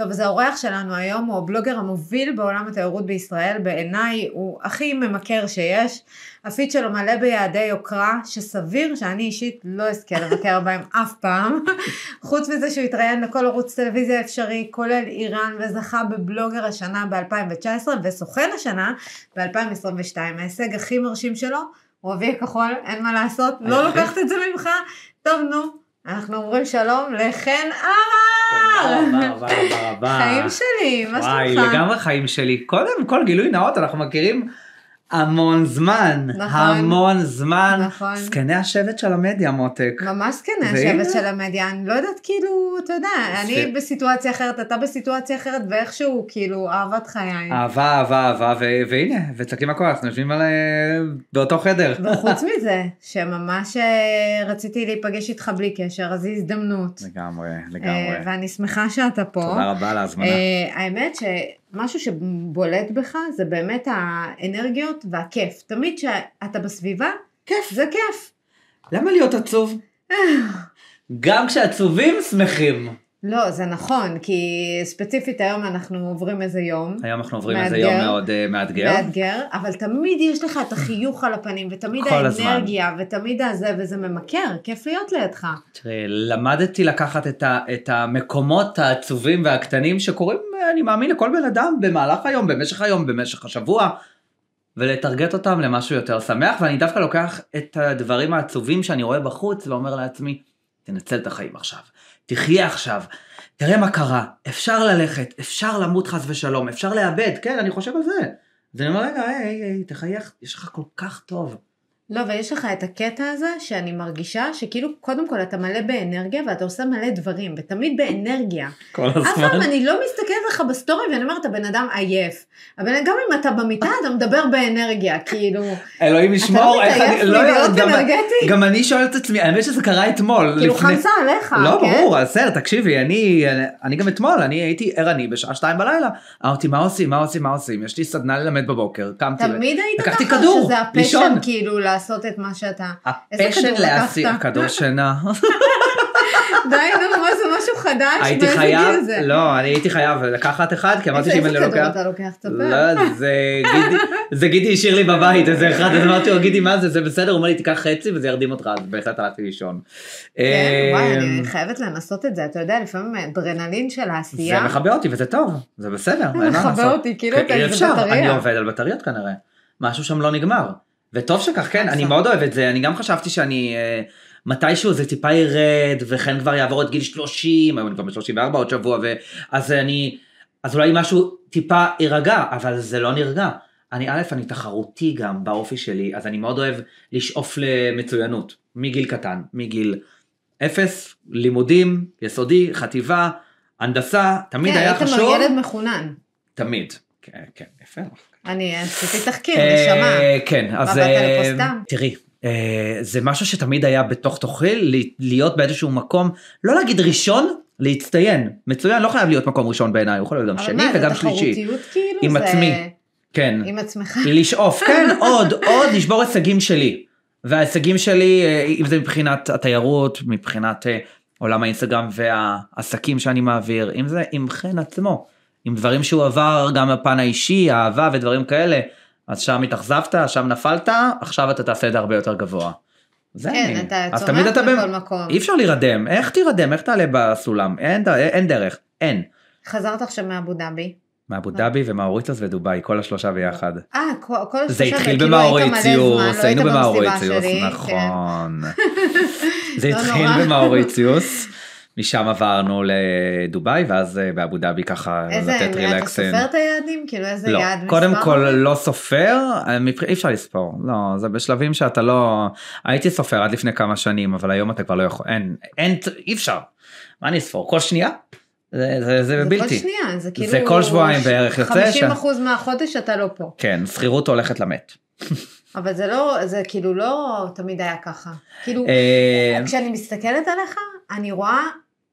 טוב, אז האורח שלנו היום הוא הבלוגר המוביל בעולם התיירות בישראל, בעיניי הוא הכי ממכר שיש. הפיד שלו מלא ביעדי יוקרה, שסביר שאני אישית לא אזכה לבקר בהם אף פעם. חוץ מזה שהוא התראיין לכל ערוץ טלוויזיה אפשרי, כולל איראן, וזכה בבלוגר השנה ב-2019 וסוכן השנה ב-2022. ההישג הכי מרשים שלו הוא אבי הכחול, אין מה לעשות, לא לוקחת את זה ממך. טוב, נו, אנחנו אומרים שלום לחן עמר. תודה רבה רבה רבה. חיים שלי, מה וואי, שלומך? לגמרי חיים שלי. קודם כל גילוי נאות, אנחנו מכירים המון זמן. נכון. המון זמן. נכון. זקני השבט של המדיה, מותק. ממש והנה. השבט של המדיה, אני לא יודעת כאילו, אתה יודע, אני זה- בסיטואציה אחרת, אתה בסיטואציה אחרת, ואיכשהו כאילו אהבת חיי. אהבה, אהבה, אהבה, ו- והנה, מה קורה, אנחנו יושבים על... אה, באותו חדר. וחוץ מזה, שממש אה, רציתי להיפגש איתך בלי קשר, אז זו הזדמנות. לגמרי, אה, לגמרי. ואני שמחה שאתה פה. תודה רבה על ההזמנה. האמת שמשהו שבולט בך זה באמת האנרגיות והכיף. תמיד שאתה בסביבה, כיף. זה כיף. למה להיות עצוב? גם כשעצובים שמחים. לא, זה נכון, כי ספציפית היום אנחנו עוברים איזה יום. היום אנחנו עוברים איזה מאתגר. יום מאוד אה, מאתגר. מאתגר, אבל תמיד יש לך את החיוך על הפנים, ותמיד כל הזמן. האנרגיה, ותמיד הזה, וזה ממכר, כיף להיות לידך. תראי, למדתי לקחת את, ה, את המקומות העצובים והקטנים שקורים, אני מאמין, לכל בן אדם במהלך היום, במשך היום, במשך השבוע, ולטרגט אותם למשהו יותר שמח, ואני דווקא לוקח את הדברים העצובים שאני רואה בחוץ, ואומר לעצמי, תנצל את החיים עכשיו, תחיה עכשיו, תראה מה קרה, אפשר ללכת, אפשר למות חס ושלום, אפשר לאבד, כן, אני חושב על זה. אז אני אומר, רגע, היי, היי, תחייך, יש לך כל כך טוב. לא, ויש לך את הקטע הזה שאני מרגישה שכאילו, קודם כל אתה מלא באנרגיה, ואתה עושה מלא דברים, ותמיד באנרגיה. כל אף פעם אני לא מסתכלת לך בסטורי ואני אומרת, הבן אדם עייף. אבל גם אם אתה במיטה, אתה מדבר באנרגיה, כאילו, אלוהים ישמור, איך אני, לא יודעת, גם- אנרגטי? גם אני שואל את עצמי, האמת שזה קרה אתמול. כאילו לפני- חמסה עליך, לא, כן? ברור, בסדר, תקשיבי, אני, אני גם אתמול, אני הייתי ערני בשעה שתיים בלילה, אמרתי, מה עושים, מה עושים, מה עושים, יש לי סדנה ללמד בבוקר, קמתי, תמיד היית ככה, שזה ה passion. כאילו לעשות את מה שאתה... ה passion להסיר? כדור שינה, די, נו, מה זה משהו חדש? הייתי חייב, זה? לא, אני הייתי חייב לקחת אחד, כי אמרתי שאם אני לא איזה כדור לוקח, אתה לוקח? תספר. לא, זה גידי, זה גידי השאיר לי בבית איזה אחד, אז אמרתי לו, גידי, מה זה, זה בסדר, הוא אומר לי, תיקח חצי וזה ירדים אותך, אז בהחלט הלכתי לישון. כן, וואי, אמ, אני חייבת לנסות את זה, אתה יודע, לפעמים אדרנלין של זה העשייה, מכבה אותי וזה טוב, זה בסדר, מה מכבה. אותי, כאילו אתה אי איזה בטריה. אני עובד על בטריות כנראה. משהו שם לא נגמר. וטוב שכך, כן, אני. מאוד אוהב את זה, אני גם חשבתי שאני אה, מתישהו זה טיפה ירד, וכן כבר יעבור את גיל 30, היום אני כבר ב-34 עוד שבוע, ו... אז אני, אז אולי משהו טיפה יירגע, אבל זה לא נרגע. אני א', אני תחרותי גם באופי שלי, אז אני מאוד אוהב לשאוף למצוינות, מגיל קטן, מגיל אפס, לימודים, יסודי, חטיבה, הנדסה, תמיד כן, היה היית חשוב. ילד מחונן. תמיד. כן, כן, יפה. אני עשיתי תחקיר, אה, נשמה. כן, אז באת אה, לפה סתם? תראי, אה, זה משהו שתמיד היה בתוך תוכי, להיות באיזשהו מקום, לא להגיד ראשון, להצטיין. מצוין, לא חייב להיות מקום ראשון בעיניי, הוא יכול להיות גם אבל שני מה, וגם זה שלישי. תחרותיות כאילו? עם זה- עצמי. כן, עם עצמך. לשאוף, כן, עוד, עוד, לשבור הישגים שלי. וההישגים שלי, אה, אם זה מבחינת התיירות, מבחינת אה, עולם האינסטגרם והעסקים שאני מעביר, אם זה עם חן עצמו, עם דברים שהוא עבר גם בפן האישי, אהבה ודברים כאלה, אז שם התאכזבת, שם נפלת, עכשיו אתה תעשה את זה הרבה יותר גבוה. זה כן, אני. אתה צומח אתה בכל במ- מקום. אי אפשר להירדם, איך תירדם, איך תעלה בסולם, אין, אין דרך, אין. חזרת עכשיו מאבו דאבי. מאבו דאבי ומאוריטוס ודובאי, כל השלושה ביחד. אה, כל כל זה השלושה, התחיל מלא זמן, במאוריציוס, היינו במאוריציוס. נכון. זה התחיל נורא. במאוריציוס, משם עברנו לדובאי, ואז אה, באבו דאבי ככה איזה, לתת אתה רילקסים. סופר את היעדים? כאילו איזה לא, יעד מספר? קודם כל לא סופר, אה, אי אפשר לספור, לא, זה בשלבים שאתה לא, הייתי סופר עד לפני כמה שנים, אבל היום אתה כבר לא יכול, אין, אין, אי אפשר, מה אני אספור, כל שנייה? זה, זה, זה זה כל בלתי. שנייה, זה כאילו... זה כל שבועיים בערך יוצא ש- 50 אחוז מהחודש אתה לא פה. כן, שכירות הולכת למת. אבל זה לא, זה כאילו לא תמיד היה ככה. כאילו, אה, כשאני מסתכלת עליך, אני רואה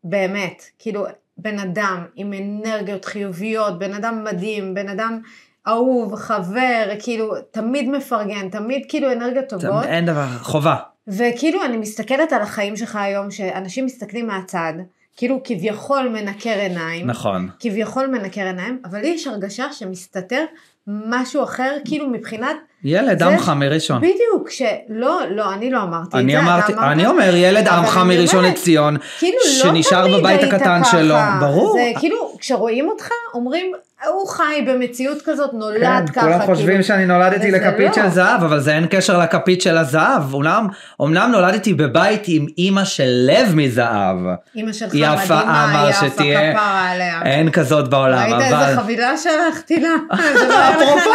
באמת, כאילו, בן אדם עם אנרגיות חיוביות, בן אדם מדהים, בן אדם אהוב, חבר, כאילו, תמיד מפרגן, תמיד כאילו אנרגיות טובות. אין דבר, חובה. וכאילו אני מסתכלת על החיים שלך היום, שאנשים מסתכלים מהצד, כאילו כביכול מנקר עיניים. נכון. כביכול מנקר עיניים, אבל לי יש הרגשה שמסתתר משהו אחר, כאילו מבחינת, ילד זה- עמך מראשון. בדיוק, שלא, לא, אני לא אמרתי את אני זה, אתה אמרתי, אמרת, אני אומר ילד עמך מראשון לציון, כאילו לא שנשאר תמיד בבית הקטן ככה. שלו, ברור. זה כאילו, כשרואים אותך, אומרים, הוא חי במציאות כזאת, נולד כן, ככה. כולם חושבים כאילו. שאני נולדתי לכפית לא. של זהב, אבל זה אין קשר לכפית של הזהב. אומנם, אומנם נולדתי בבית עם אימא של לב מזהב. אימא שלך יפה מדהימה, יפה שתהיה- כפרה עליה. אין כזאת בעולם, ראית אבל... איזה חבילה שלחתי לה? לא אפרופו.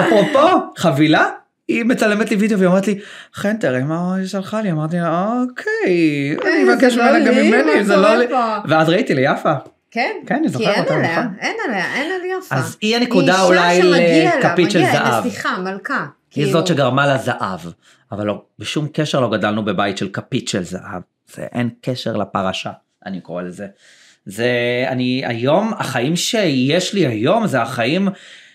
אפרופו, חבילה, היא מצלמת לי וידאו והיא אומרת לי, חן תראה מה היא שלחה לי, אמרתי לה, אוקיי, אני זה מבקש לא ממנה גם ממני, זה לא לי. ואז ראיתי לי יפה. כן, כן, כי אין אותה, עליה, נכון. אין עליה, אין על יפה. אז היא הנקודה אולי לכפית של זהב. נסיכה, מלכה. היא כאילו. זאת שגרמה לה זהב, אבל לא, בשום קשר לא גדלנו בבית של כפית של זהב. זה אין קשר לפרשה, אני קורא לזה. זה, אני היום, החיים שיש לי היום זה החיים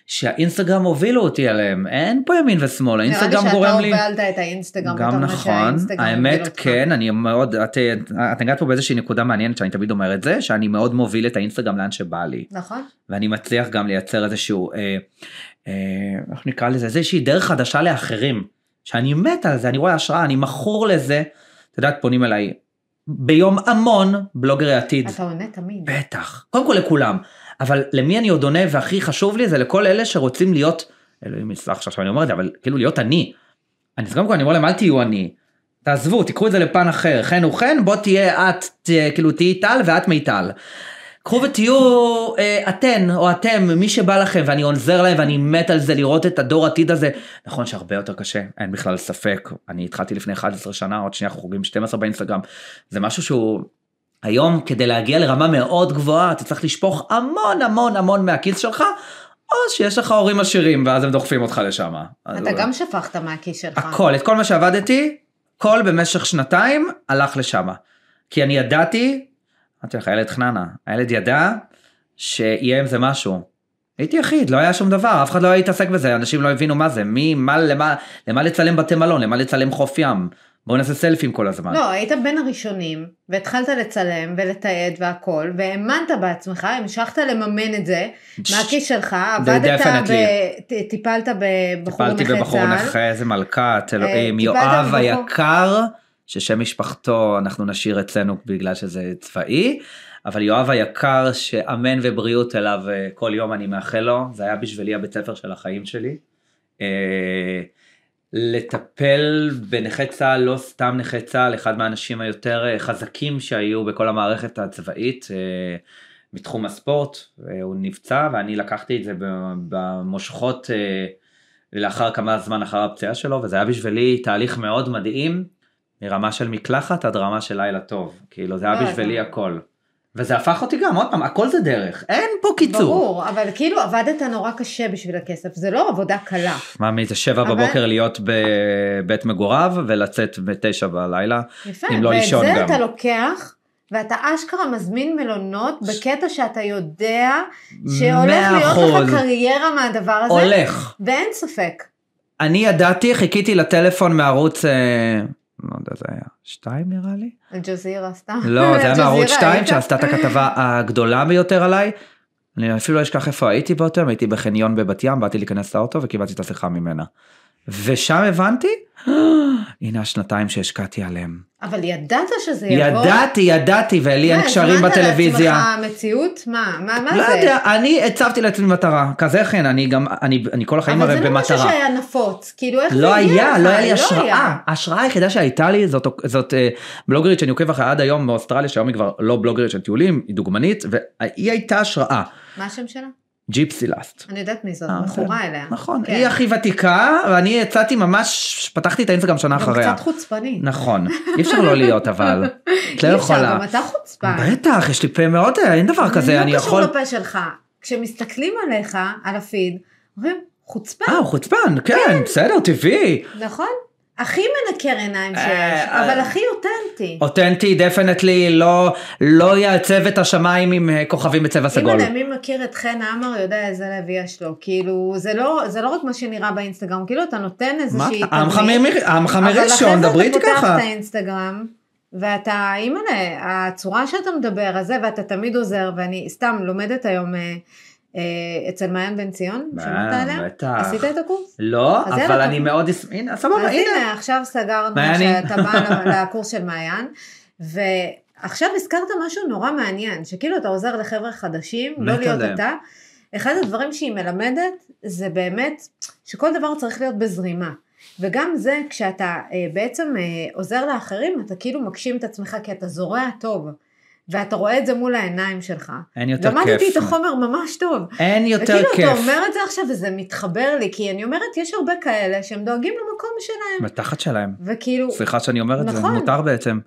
שהאינסטגרם הובילו אותי אליהם. אין פה ימין ושמאל, האינסטגרם גורם נראה לי... לי שאתה הובלת את האינסטגרם. גם נכון, האמת. כן, אני מאוד, את, את נגעת פה באיזושהי נקודה מעניינת שאני תמיד אומר את זה, שאני מאוד מוביל את האינסטגרם לאן שבא לי. נכון. ואני מצליח גם לייצר איזשהו, אה, אה, איך נקרא לזה, איזושהי דרך חדשה לאחרים, שאני מת על זה, אני רואה השראה, אני מכור לזה. את יודעת, פונים אליי ביום המון בלוגרי עתיד. אתה עונה תמיד. בטח. קודם כל לכולם. אבל למי אני עוד עונה והכי חשוב לי זה לכל אלה שרוצים להיות, אלוהים יסלח שעכשיו אני אומר את זה, אבל כאילו להיות אני. אני אז קודם כל אני אומר להם אל תהיו אני. תעזבו, תיקחו את זה לפן אחר. חן הוא חן, בוא תהיה את, ת- כאילו תהיי טל ואת מיטל. קחו ותהיו אה, אתן או אתם, מי שבא לכם, ואני עוזר להם ואני מת על זה לראות את הדור עתיד הזה. נכון שהרבה יותר קשה, אין בכלל ספק. אני התחלתי לפני 11 שנה, עוד שנייה חוגגים 12 באינסטגרם. זה משהו שהוא היום כדי להגיע לרמה מאוד גבוהה אתה צריך לשפוך המון המון המון מהכיס שלך או שיש לך הורים עשירים ואז הם דוחפים אותך לשם. אתה גם שפכת מהכיס שלך. הכל את כל מה שעבדתי כל במשך שנתיים הלך לשם. כי אני ידעתי, אמרתי לך הילד חננה הילד ידע שיהיה עם זה משהו. הייתי יחיד לא היה שום דבר אף אחד לא היה להתעסק בזה אנשים לא הבינו מה זה מי מה למה למה לצלם בתי מלון למה לצלם חוף ים בואו נעשה סלפים כל הזמן. לא, היית בין הראשונים, והתחלת לצלם ולתעד והכל, והאמנת בעצמך, המשכת לממן את זה מהכיס שלך, עבדת. ב... ט- טיפלת בבחור נכה טיפלתי בבחור צה"ל. נכה, איזה מלכת, אלוהים, טיפלת יואב היקר, ששם משפחתו אנחנו נשאיר אצלנו בגלל שזה צבאי, אבל יואב היקר שאמן ובריאות אליו אה, כל יום אני מאחל לו, זה היה בשבילי הבית ספר של החיים שלי. לטפל בנכי צה"ל, לא סתם נכה צה"ל, אחד מהאנשים היותר אה, חזקים שהיו בכל המערכת הצבאית. אה, בתחום הספורט, אה, הוא נפצע ואני לקחתי את זה במושכות לאחר כמה זמן אחר הפציעה שלו וזה היה בשבילי תהליך מאוד מדהים מרמה של מקלחת עד רמה של לילה טוב כאילו זה היה לא, בשבילי הכל. וזה הפך אותי גם עוד פעם הכל זה דרך אין פה קיצור. ברור, אבל כאילו עבדת נורא קשה בשביל הכסף, זה לא עבודה קלה. מה מי זה שבע אבל- בבוקר להיות בבית מגוריו ולצאת בתשע בלילה. יפה, אם לא ואת לישון זה גם. אתה לוקח, ואתה אשכרה מזמין מלונות בקטע שאתה יודע שהולך להיות. לך קריירה מהדבר הזה, הולך. ואין ספק. אני ידעתי חיכיתי לטלפון מערוץ אה, לא יודע זה היה שתיים נראה לי. אל-ג'זירה סתם. לא, זה היה מערוץ 2 היית? שעשתה את הכתבה הגדולה ביותר עליי. אני אפילו לא אשכח איפה הייתי באותו יום, הייתי בחניון בבת ים, באתי להיכנס לאוטו וקיבלתי את השיחה ממנה. ושם הבנתי, הנה השנתיים שהשקעתי עליהם. אבל ידעת שזה יבוא? ידעתי, ידעתי, ולי אין מה, קשרים הזמנת בטלוויזיה. לעצמך מציאות? מה, מה, מה לא זה? יודע, אני הצבתי לעצמי מטרה, כזה כן, אני גם, אני, אני כל החיים אבל הרי זה לא משהו במטרה. שהיה נפוץ, כאילו איך זה לא הגיע היה, לך? לא היה לי לא השראה. היה. ההשראה היחידה שהייתה לי זאת, זאת אה, בלוגרית שאני עוקב אחריה עד היום באוסטרליה, שהיום היא כבר לא בלוגרית של טיולים, היא דוגמנית, והיא הייתה השראה. מה השם שלה? ג'יפסי לאסט. אני יודעת מי זאת, אה, מכורה אליה. נכון, כן. היא הכי ותיקה, ואני יצאתי ממש, פתחתי את האינסטגרם שנה גם אחריה. קצת חוצפני. נכון, אי אפשר לא להיות אבל. את לא אי אפשר, יכולה. גם אתה חוצפן. בטח, יש לי פה מאוד, אין דבר כזה, אני לא יכול... קשור לפה שלך. כשמסתכלים עליך, על הפיד, אומרים, חוצפן, אה, חוצפן, כן, בסדר, טבעי. נכון? הכי מנקר עיניים שיש, אה, אבל אה. הכי אותנטי. אותנטי, definitely, לא, לא יעצב את השמיים עם אה, כוכבים בצבע סגול. אם מי מכיר את חן עמר יודע איזה לב יש לו, כאילו זה לא, זה לא רק מה שנראה באינסטגרם, כאילו אתה נותן מה? איזושהי עמך מ- עמך מראשון, דברי איתי אבל אחרי זה אתה ככה. פותח את האינסטגרם, ואתה, אימא'לה, הצורה שאתה מדבר, הזה, ואתה תמיד עוזר, ואני סתם לומדת היום אה, אה, אצל מעיין בן ציון, שמעת עליה? בטח. עשית את הקורס? לא, אבל אני. מאוד, אס- הנה, סבבה, אז הנה. הנה, עכשיו סגרנו. שאתה בא לקורס של מעיין, ועכשיו הזכרת משהו נורא מעניין, שכאילו אתה עוזר לחבר'ה חדשים, לא להיות. אתה. אחד הדברים שהיא מלמדת, זה באמת שכל דבר צריך להיות בזרימה. וגם זה, כשאתה אה, בעצם אה, עוזר לאחרים, אתה כאילו מגשים את עצמך, כי אתה זורע טוב. ואתה רואה את זה מול העיניים שלך. אין יותר למדתי כיף. את החומר ממש טוב. אין יותר וכאילו כיף. אתה אומר את זה עכשיו וזה מתחבר לי, כי אני אומרת, יש הרבה כאלה שהם דואגים למקום שלהם. בתחת שלהם. וכאילו, סליחה שאני אומר את זה, נכון. מותר בעצם.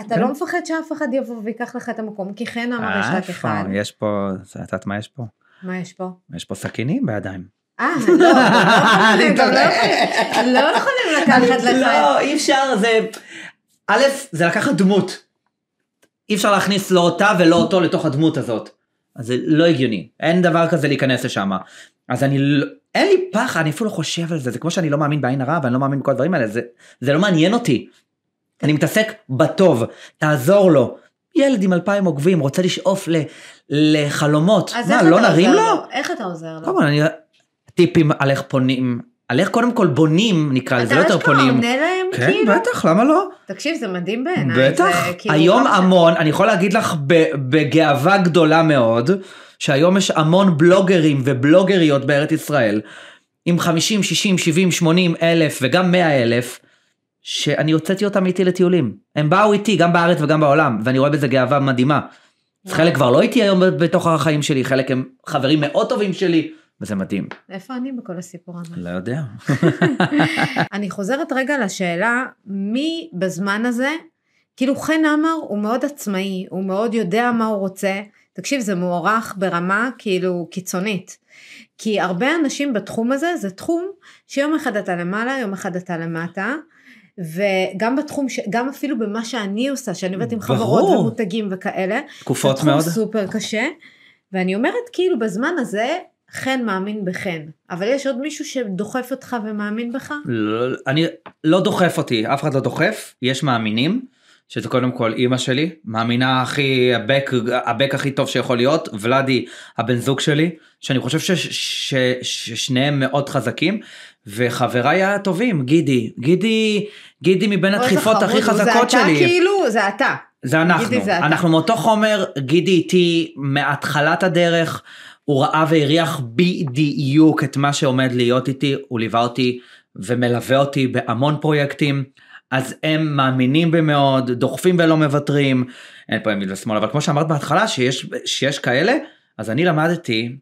אתה כן. לא מפחד שאף אחד יבוא ויקח לך את המקום, כי חן אמר יש רק איפה? אחד. יש פה, את יודעת מה יש פה? מה יש פה? יש פה סכינים בידיים. אה, לא, לא. יכולים- לא יכולים לקחת לך. לא, אי אפשר, זה... א', זה לקחת דמות. אי אפשר להכניס לא אותה ולא אותו לתוך הדמות הזאת. אז זה לא הגיוני. אין דבר כזה להיכנס לשם. אז אני לא... אין לי פחד, אני אפילו לא חושב על זה. זה כמו שאני לא מאמין בעין הרע ואני לא מאמין בכל הדברים האלה. זה, זה לא מעניין אותי. אני מתעסק בטוב. תעזור לו. ילד עם אלפיים עוקבים רוצה לשאוף ל, לחלומות. מה, לא נרים עוזר לו? איך אתה עוזר לו? כל, אני... טיפים על איך פונים. על איך קודם כל בונים, נקרא לזה, לא יותר אתה אשכרה פונים. עונה להם כן, כאילו? בטח, למה לא? תקשיב, זה מדהים בעיניי. בטח. זה כאילו היום לא. המון, אני יכול להגיד לך בגאווה גדולה מאוד, שהיום יש המון בלוגרים ובלוגריות בארץ ישראל, עם 50, 60, 70, 80 אלף וגם 100 אלף, שאני הוצאתי אותם איתי לטיולים. הם באו איתי גם בארץ וגם בעולם, ואני רואה בזה גאווה מדהימה. חלק כבר לא איתי היום בתוך החיים שלי, חלק הם חברים מאוד טובים שלי, וזה מדהים. איפה אני בכל הסיפור הזה? לא יודע. אני חוזרת רגע לשאלה, מי בזמן הזה, כאילו חן עמר הוא מאוד עצמאי, הוא מאוד יודע מה הוא רוצה, תקשיב זה מוערך ברמה כאילו קיצונית. כי הרבה אנשים בתחום הזה, זה תחום שיום אחד אתה למעלה, יום אחד אתה למטה. וגם בתחום, ש... גם אפילו במה שאני עושה, שאני עובדת עם חברות. ומותגים וכאלה, תקופות זה תחום מאוד. סופר קשה, ואני אומרת כאילו בזמן הזה, חן מאמין בחן, אבל יש עוד מישהו שדוחף אותך ומאמין בך? לא, אני לא דוחף אותי, אף אחד לא דוחף, יש מאמינים, שזה קודם כל אימא שלי, מאמינה הכי, הבק, הבק הכי טוב שיכול להיות, ולאדי הבן זוג שלי, שאני חושב ש, ש, ש, ששניהם מאוד חזקים, וחבריי הטובים, גידי, גידי, גידי מבין הדחיפות הכי חזקות זה אתה שלי. כאילו, זה אתה. זה אנחנו, זה. אנחנו מאותו חומר, גידי איתי מהתחלת הדרך, הוא ראה והריח בדיוק את מה שעומד להיות איתי, הוא ליווה אותי ומלווה אותי בהמון פרויקטים, אז הם מאמינים בי מאוד, דוחפים ולא מוותרים, אין פה ימין ושמאל, אבל כמו שאמרת בהתחלה שיש, שיש כאלה, אז אני למדתי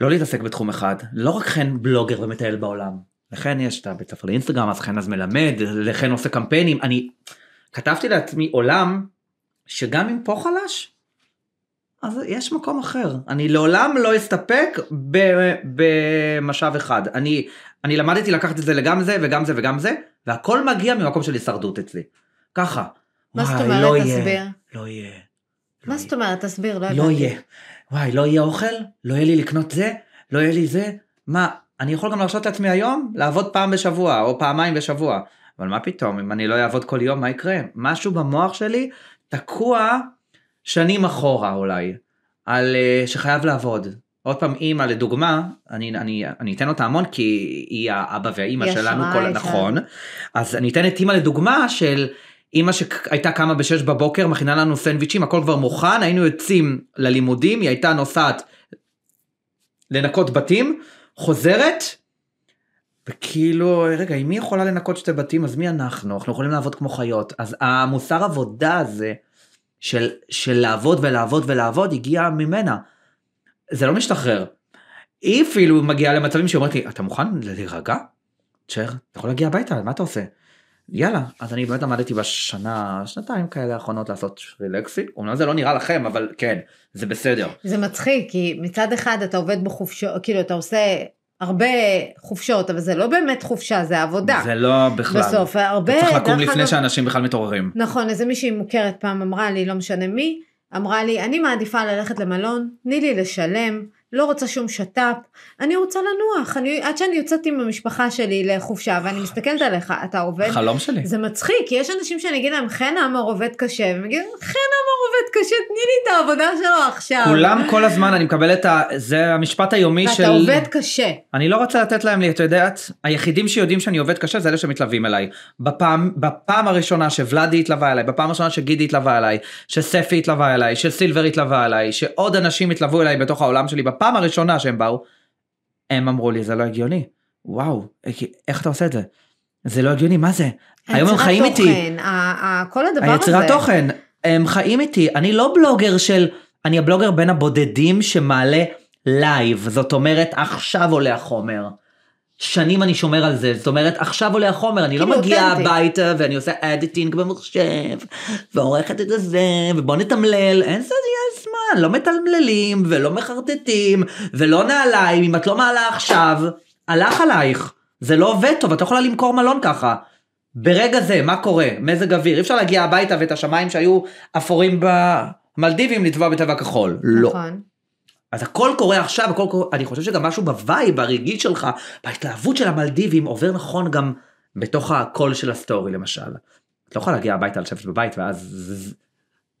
לא להתעסק בתחום אחד, לא רק חן בלוגר ומטייל בעולם, לכן יש את הבית ספר לאינסטגרם, אז חן אז מלמד, לכן עושה קמפיינים, אני כתבתי לעצמי עולם שגם אם פה חלש, אז יש מקום אחר. אני לעולם לא אסתפק במשאב אחד. אני, אני למדתי לקחת את זה לגם זה וגם זה וגם זה, והכל מגיע ממקום של הישרדות אצלי. ככה. מה זאת אומרת? לא תסביר. לא יהיה. מה לא זאת אומרת? תסביר, לא יהיה. הבנתי. לא יהיה. וואי, לא יהיה אוכל? לא יהיה לי לקנות זה? לא יהיה לי זה? מה, אני יכול גם להרשות לעצמי היום לעבוד פעם בשבוע או פעמיים בשבוע. אבל מה פתאום, אם אני לא אעבוד כל יום, מה יקרה? משהו במוח שלי תקוע שנים אחורה אולי, על uh, שחייב לעבוד. עוד פעם, אימא לדוגמה, אני, אני, אני אתן אותה המון כי היא האבא והאימא שלנו, כל, היא נכון. אז אני אתן את אימא לדוגמה של אימא שהייתה קמה בשש בבוקר, מכינה לנו סנדוויצ'ים, הכל כבר מוכן, היינו יוצאים ללימודים, היא הייתה נוסעת לנקות בתים, חוזרת, וכאילו, רגע, אם היא יכולה לנקות שתי בתים, אז מי אנחנו? אנחנו יכולים לעבוד כמו חיות. אז המוסר עבודה הזה, של, של לעבוד ולעבוד ולעבוד, הגיע ממנה. זה לא משתחרר. היא אפילו מגיעה למצבים שהיא אומרת לי, אתה מוכן להירגע? תשאר, אתה יכול להגיע הביתה, מה אתה עושה? יאללה, אז אני באמת למדתי בשנה, שנתיים כאלה האחרונות לעשות רילקסי. אומנם זה לא נראה לכם, אבל כן, זה בסדר. זה מצחיק, כי מצד אחד אתה עובד בחופשות, כאילו אתה עושה הרבה חופשות, אבל זה לא באמת חופשה, זה עבודה. זה לא בכלל. בסוף, הרבה... אתה צריך לקום לפני אגב- שאנשים בכלל מתעוררים. נכון, איזה מישהי מוכרת פעם אמרה לי, לא משנה מי, אמרה לי, אני מעדיפה ללכת למלון, תני לי לשלם, לא רוצה שום שת"פ, אני רוצה לנוח, אני, עד שאני יוצאת עם המשפחה שלי לחופשה ואני מסתכלת עליך, אתה עובד, חלום שלי. זה מצחיק, יש אנשים שאני אגיד להם, חן עמר עובד קשה, והם יגידו, חן קשה, תני לי את העבודה שלו עכשיו. כולם כל הזמן, אני מקבל את ה... זה המשפט היומי של... ואתה עובד קשה. אני לא רוצה לתת להם לי, את יודעת, היחידים שיודעים שאני עובד קשה זה אלה שמתלווים אליי. בפעם, בפעם הראשונה שוולדי התלווה אליי, בפעם הראשונה שגידי התלווה אליי, שספי התלווה אליי, שסילבר התלווה אליי, שעוד אנשים התלוו אליי בתוך העולם שלי, בפעם הראשונה שהם באו, הם אמרו לי זה לא הגיוני. וואו, איך אתה עושה את זה? זה לא הגיוני, מה זה? היום הם חיים איתי. תוכן, ה- ה- כל הדבר הזה. היצירת תוכן, הם חיים איתי, אני לא בלוגר של, אני הבלוגר בין הבודדים שמעלה live, זאת אומרת עכשיו עולה החומר. שנים אני שומר על זה, זאת אומרת עכשיו עולה החומר, אני לא כאילו, מגיע. הביתה ואני עושה editing במחשב, ועורכת את זה, ובוא נתמלל, אין זה יש זמן, לא מתמללים ולא מחרטטים ולא נעליים, אם את לא מעלה עכשיו, הלך עלייך, זה לא עובד טוב, את לא יכולה למכור מלון ככה. ברגע זה, מה קורה? מזג אוויר, אי אפשר להגיע הביתה ואת השמיים שהיו אפורים במלדיבים לצבוע בצבע כחול. לא. נכון. אז הכל קורה עכשיו, הכל קורה, אני חושב שגם משהו ב vibe הרגעי שלך, בהתלהבות של המלדיבים, עובר נכון גם בתוך הקול של הסטורי למשל. את לא יכולה להגיע הביתה לשבת בבית ואז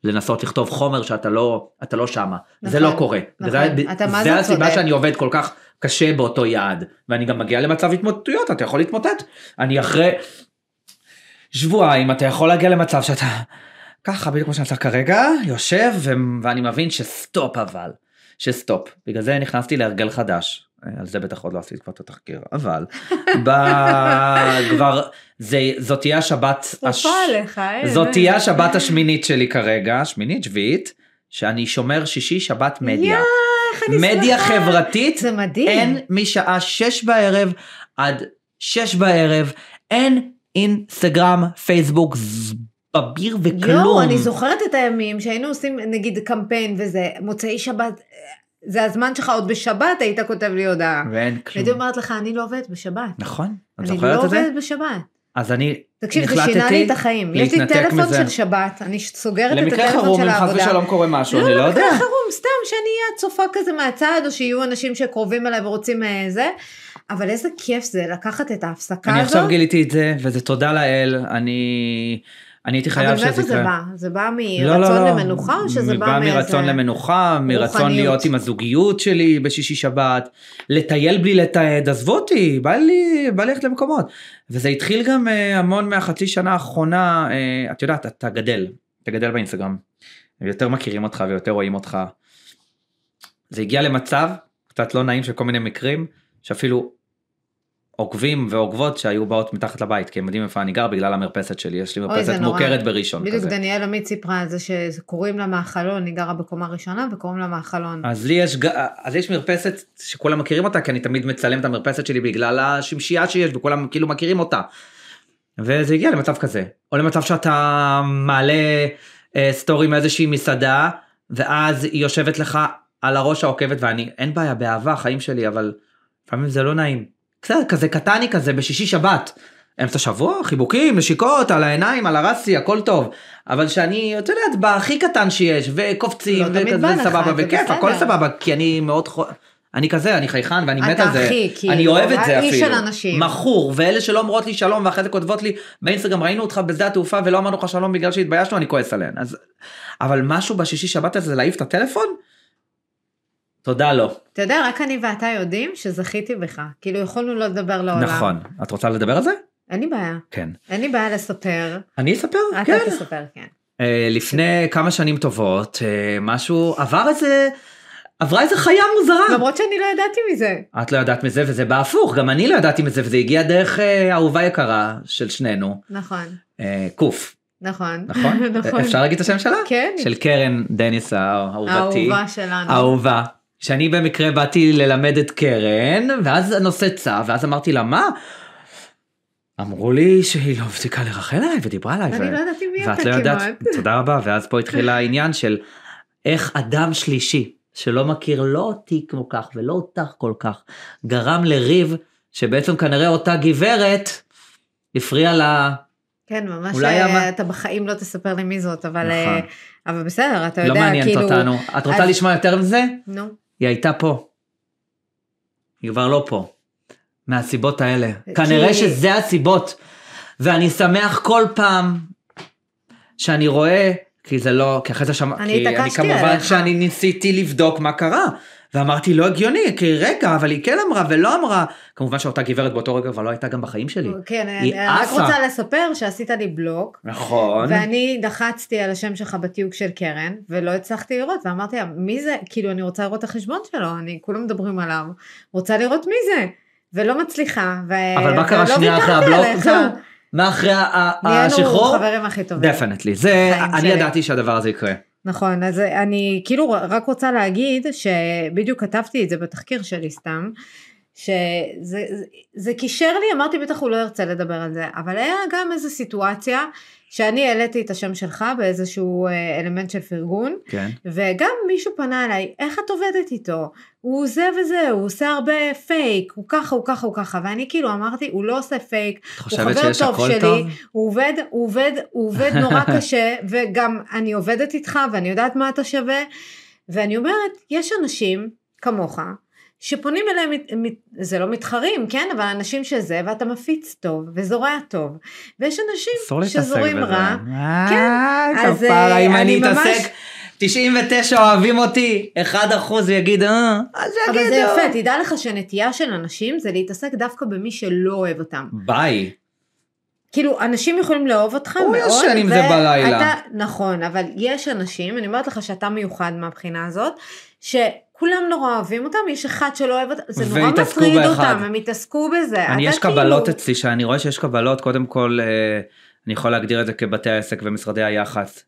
לנסות לכתוב חומר שאתה לא, אתה לא שמה. זה נכון, לא קורה. נכון. וזה, אתה מה זה זה הסיבה צודק. שאני עובד כל כך קשה באותו יעד. ואני גם מגיע למצב התמוטטויות, אתה יכול להתמוטט. אני אחרי שבועיים, אתה יכול להגיע למצב שאתה ככה בדיוק כמו שאתה כרגע, יושב ו- ואני מבין שסטופ אבל. שסטופ. בגלל זה נכנסתי להרגל חדש. על זה בטח עוד לא עשיתי כבר את התחקיר, אבל ב- כבר זה זאת תהיה השבת, הש- עליך, אה. זאת תהיה השבת השמינית שלי כרגע, שמינית שביעית, שאני שומר שישי שבת מדיה. מדיה. חברתית, זה מדהים. אין משעה שש בערב עד שש בערב, אין אינסטגרם, פייסבוק, בביר וכלום. יואו, אני זוכרת את הימים שהיינו עושים נגיד קמפיין וזה, מוצאי שבת, זה הזמן שלך עוד בשבת היית כותב לי הודעה. ואין כלום. הייתי אומרת לך, אני לא עובדת בשבת. נכון, את אני זוכרת לא את זה? עובדת בשבת. אז אני תקשיב, זה החלטתי שינה לי את החיים. יש לי להתנתק טלפון מזה. של שבת, אני סוגרת את למקרה הטלפון חירום, של אם חס העבודה. ושלום קורה משהו, לא, אני לא יודע. למקרה חירום, סתם שאני אהיה צופה כזה מהצד, או שיהיו אנשים שקרובים אליי ורוצים אה, זה, אבל איזה כיף זה לקחת את ההפסקה אני הזאת. עכשיו גיליתי את זה, וזה תודה לאל, אני אני הייתי חייב אבל שזה מאיפה יקרה. זה בא? זה בא לא, לא, מרצון לא. למנוחה, או שזה בא בא מאיזה... מרצון למנוחה, מרצון רוחניות? להיות עם הזוגיות שלי בשישי שבת, לטייל בלי לתעד, עזבו אותי, בא לי, בא לי ללכת למקומות. וזה התחיל גם אה, המון מהחצי שנה האחרונה, אה, את יודעת, אתה גדל, אתה גדל באינסטגרם, ויותר מכירים אותך ויותר רואים אותך. זה הגיע למצב קצת לא נעים של כל מיני מקרים, שאפילו עוקבים ועוקבות שהיו באות מתחת לבית, כי הם יודעים איפה אני גר בגלל המרפסת שלי, יש לי מרפסת. מוכרת בראשון. בדיוק. דניאל עמית סיפרה על זה שקוראים לה מהחלון, היא גרה בקומה ראשונה וקוראים לה מהחלון. אז לי יש, אז יש מרפסת שכולם מכירים אותה, כי אני תמיד מצלם את המרפסת שלי בגלל השמשייה שיש, וכולם כאילו מכירים אותה. וזה הגיע למצב כזה. או למצב שאתה מעלה אה, סטורי מאיזושהי מסעדה, ואז היא יושבת לך על הראש העוקבת, ואני, אין בעיה, באהבה, חיים שלי, אבל לפעמים זה לא נעים. בסדר, כזה קטני כזה, בשישי שבת. אמצע שבוע, חיבוקים, נשיקות, על העיניים, על הרסי, הכל טוב. אבל שאני, את יודעת, בהכי קטן שיש, וקופצים, לא וכזה סבבה, וכיף, הכל. סבבה, כי אני מאוד חו... אני כזה, אני חייכן ואני מת אתה על זה. הכי, כאילו, אני אוהב את זה אפילו. של אנשים. מכור, ואלה שלא אומרות לי שלום ואחרי זה כותבות לי באינסטגרם ראינו אותך בשדה התעופה ולא אמרנו לך שלום בגלל שהתביישנו, אני כועס עליהן. אז... אבל משהו בשישי שבת הזה להעיף את הטלפון? תודה לא. אתה יודע, רק אני ואתה יודעים שזכיתי בך. כאילו, יכולנו לא לדבר לעולם. נכון. את רוצה לדבר על זה? אין לי בעיה. כן. אין לי בעיה לספר. אני אספר? אתה כן. תספר, כן. אה, לפני כמה שנים טובות, אה, משהו עבר איזה... עברה איזה חיה מוזרה. למרות שאני לא ידעתי מזה. את לא ידעת מזה וזה בהפוך, גם אני לא ידעתי מזה וזה הגיע דרך אה, אהובה יקרה של שנינו, נכון, אה, קוף, נכון. נכון? נכון. אפשר להגיד את השם שלה? כן. של קרן דניס האהובתי. האהובה שלנו. אהובה. שאני במקרה באתי ללמד את קרן, ואז הנושא צע, ואז אמרתי לה, מה? אמרו לי שהיא לא הפסיקה לרחל עליי ודיברה עליי. אני ו- לא ידעתי מי ואת אתה לא יודעת, כמעט. תודה רבה, ואז פה התחיל העניין של איך אדם שלישי, שלא מכיר לא אותי כמו כך ולא אותך כל כך, גרם לריב שבעצם כנראה אותה גברת הפריעה לה, כן, ממש אולי אה, אתה בחיים לא תספר לי מי זאת, אבל נכון. אה, אבל בסדר, אתה לא יודע, מעניינת כאילו... אותנו. את רוצה אז- לשמוע יותר מזה? נו, היא הייתה פה, היא כבר לא פה. מהסיבות האלה. כי- כנראה שזה הסיבות. ואני שמח כל פעם שאני רואה, כי זה לא, כי אחרי זה שמע, אני כי אני התעקשתי כמובן עליך. שאני ניסיתי לבדוק מה קרה. ואמרתי לא הגיוני, כי רגע, אבל היא כן אמרה ולא אמרה. כמובן שאותה גברת באותו רגע כבר לא הייתה גם בחיים שלי. כן, היא אני רק. רוצה לספר שעשית לי בלוק, נכון. ואני לחצתי על השם שלך בתיוג של קרן, ולא הצלחתי לראות, ואמרתי לה, מי זה? כאילו, אני רוצה לראות את החשבון שלו, אני, כולם מדברים עליו, רוצה לראות מי זה, ולא מצליחה, ו... אבל מה קרה שנייה אחרי הבלוק? זהו. מה אחרי ה- ה- נהיינו השחרור? חברים הכי טובים. definitely. זה, אני. ידעתי שהדבר הזה יקרה. נכון, אז אני כאילו רק רוצה להגיד שבדיוק כתבתי את זה בתחקיר שלי סתם, שזה זה, זה קישר לי, אמרתי בטח הוא לא ירצה לדבר על זה, אבל היה גם איזו סיטואציה שאני העליתי את השם שלך באיזשהו אה, אלמנט של פרגון, כן. וגם מישהו פנה אליי, איך את עובדת איתו? הוא זה וזה, הוא עושה הרבה פייק, הוא ככה, הוא ככה, הוא ככה, ואני כאילו אמרתי, הוא לא עושה פייק, הוא חבר טוב שלי, טוב? הוא עובד, הוא עובד, הוא עובד נורא קשה, וגם אני עובדת איתך ואני יודעת מה אתה שווה, ואני אומרת, יש אנשים כמוך, שפונים אליהם, זה לא מתחרים, כן, אבל אנשים שזה, ואתה מפיץ טוב, וזורע טוב, ויש אנשים שזורים. רע, אה, כן, אז, אה, אני ממש- אתעסק, 99 אוהבים אותי, 1% יגיד, אה, אז יגידו. אבל זה יפה, תדע לך שנטייה של אנשים זה להתעסק דווקא במי שלא אוהב אותם. ביי. כאילו, אנשים יכולים לאהוב אותך הוא מאוד. ישן עם זה בלילה. נכון, אבל יש אנשים, אני אומרת לך שאתה מיוחד מהבחינה הזאת, שכולם נורא אוהבים אותם, יש אחד שלא אוהב אותם, זה נורא מטריד באחד. אותם, הם התעסקו בזה. אני, יש קבלות כאילו- אצלי, שאני רואה שיש קבלות, קודם כל, אה, אני יכול להגדיר את זה כבתי העסק ומשרדי היח"צ.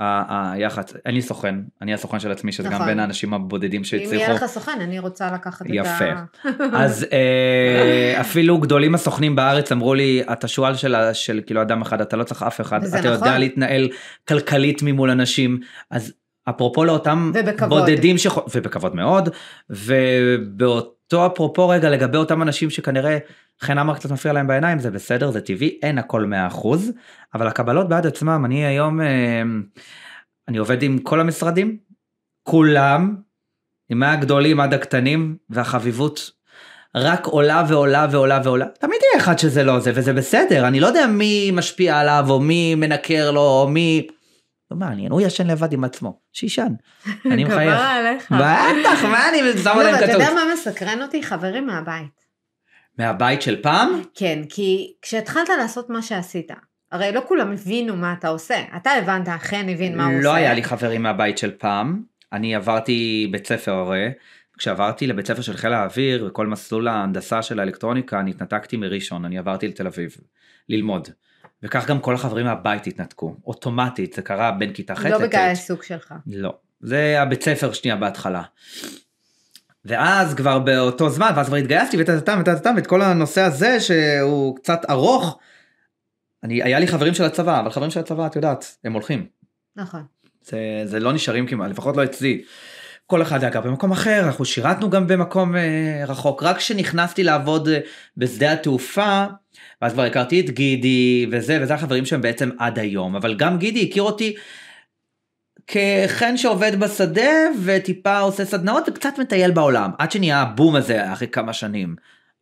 היח"צ, אין לי סוכן, אני הסוכן של עצמי, שזה גם נכון. בין האנשים הבודדים אם יהיה שהצליחו. לך סוכן, אני רוצה לקחת את ה... יפה. אז אה, אפילו גדולים הסוכנים בארץ אמרו לי, אתה שועל של, של כאילו אדם אחד, אתה לא צריך אף אחד, אתה יודע נכון. להתנהל כלכלית ממול אנשים, אז אפרופו לאותם ובכבוד. בודדים, שח... ובכבוד מאוד, ובאותו אפרופו רגע לגבי אותם אנשים שכנראה חן אמר קצת מפריע להם בעיניים, זה בסדר, זה טבעי, אין הכל 100%, אבל הקבלות בעד עצמם, אני היום, אה, אני עובד עם כל המשרדים, כולם, עם מהגדולים עד הקטנים, והחביבות רק עולה ועולה ועולה ועולה. תמיד יהיה אחד שזה לא זה, וזה בסדר, אני לא יודע מי משפיע עליו, או מי מנקר לו, או מי... לא מעניין, הוא ישן לבד עם עצמו, שישן. אני מחייך. כפרה עליך. בטח, מה אני שם לא, עליהם אתה כתוב? יודע מה מסקרן אותי? חברים מהבית. מהבית של פעם? כן, כי כשהתחלת לעשות מה שעשית, הרי לא כולם הבינו מה אתה עושה. אתה הבנת, חן הבין מה הוא עושה. לא היה לי חברים מהבית של פעם. אני עברתי בית ספר הרי. כשעברתי לבית ספר של חיל האוויר וכל מסלול ההנדסה של האלקטרוניקה, אני התנתקתי מראשון, אני עברתי לתל אביב ללמוד. וכך גם כל החברים מהבית התנתקו, אוטומטית, זה קרה בין כיתה ח' לא. בגלל העיסוק שלך. לא, זה הבית ספר שנייה בהתחלה. ואז כבר באותו זמן, ואז כבר התגייסתי וטטטם וטטטם, ואת כל הנושא הזה שהוא קצת ארוך, אני, היה לי חברים של הצבא, אבל חברים של הצבא, את יודעת, הם הולכים. נכון. זה, זה לא נשארים כמעט, לפחות לא אצלי. כל אחד היה גר במקום אחר, אנחנו שירתנו גם במקום אה, רחוק. רק כשנכנסתי לעבוד אה, בשדה התעופה, ואז כבר הכרתי את גידי וזה, וזה החברים שהם בעצם עד היום. אבל גם גידי הכיר אותי כחן שעובד בשדה וטיפה עושה סדנאות וקצת מטייל בעולם. עד שנהיה הבום הזה אחרי כמה שנים.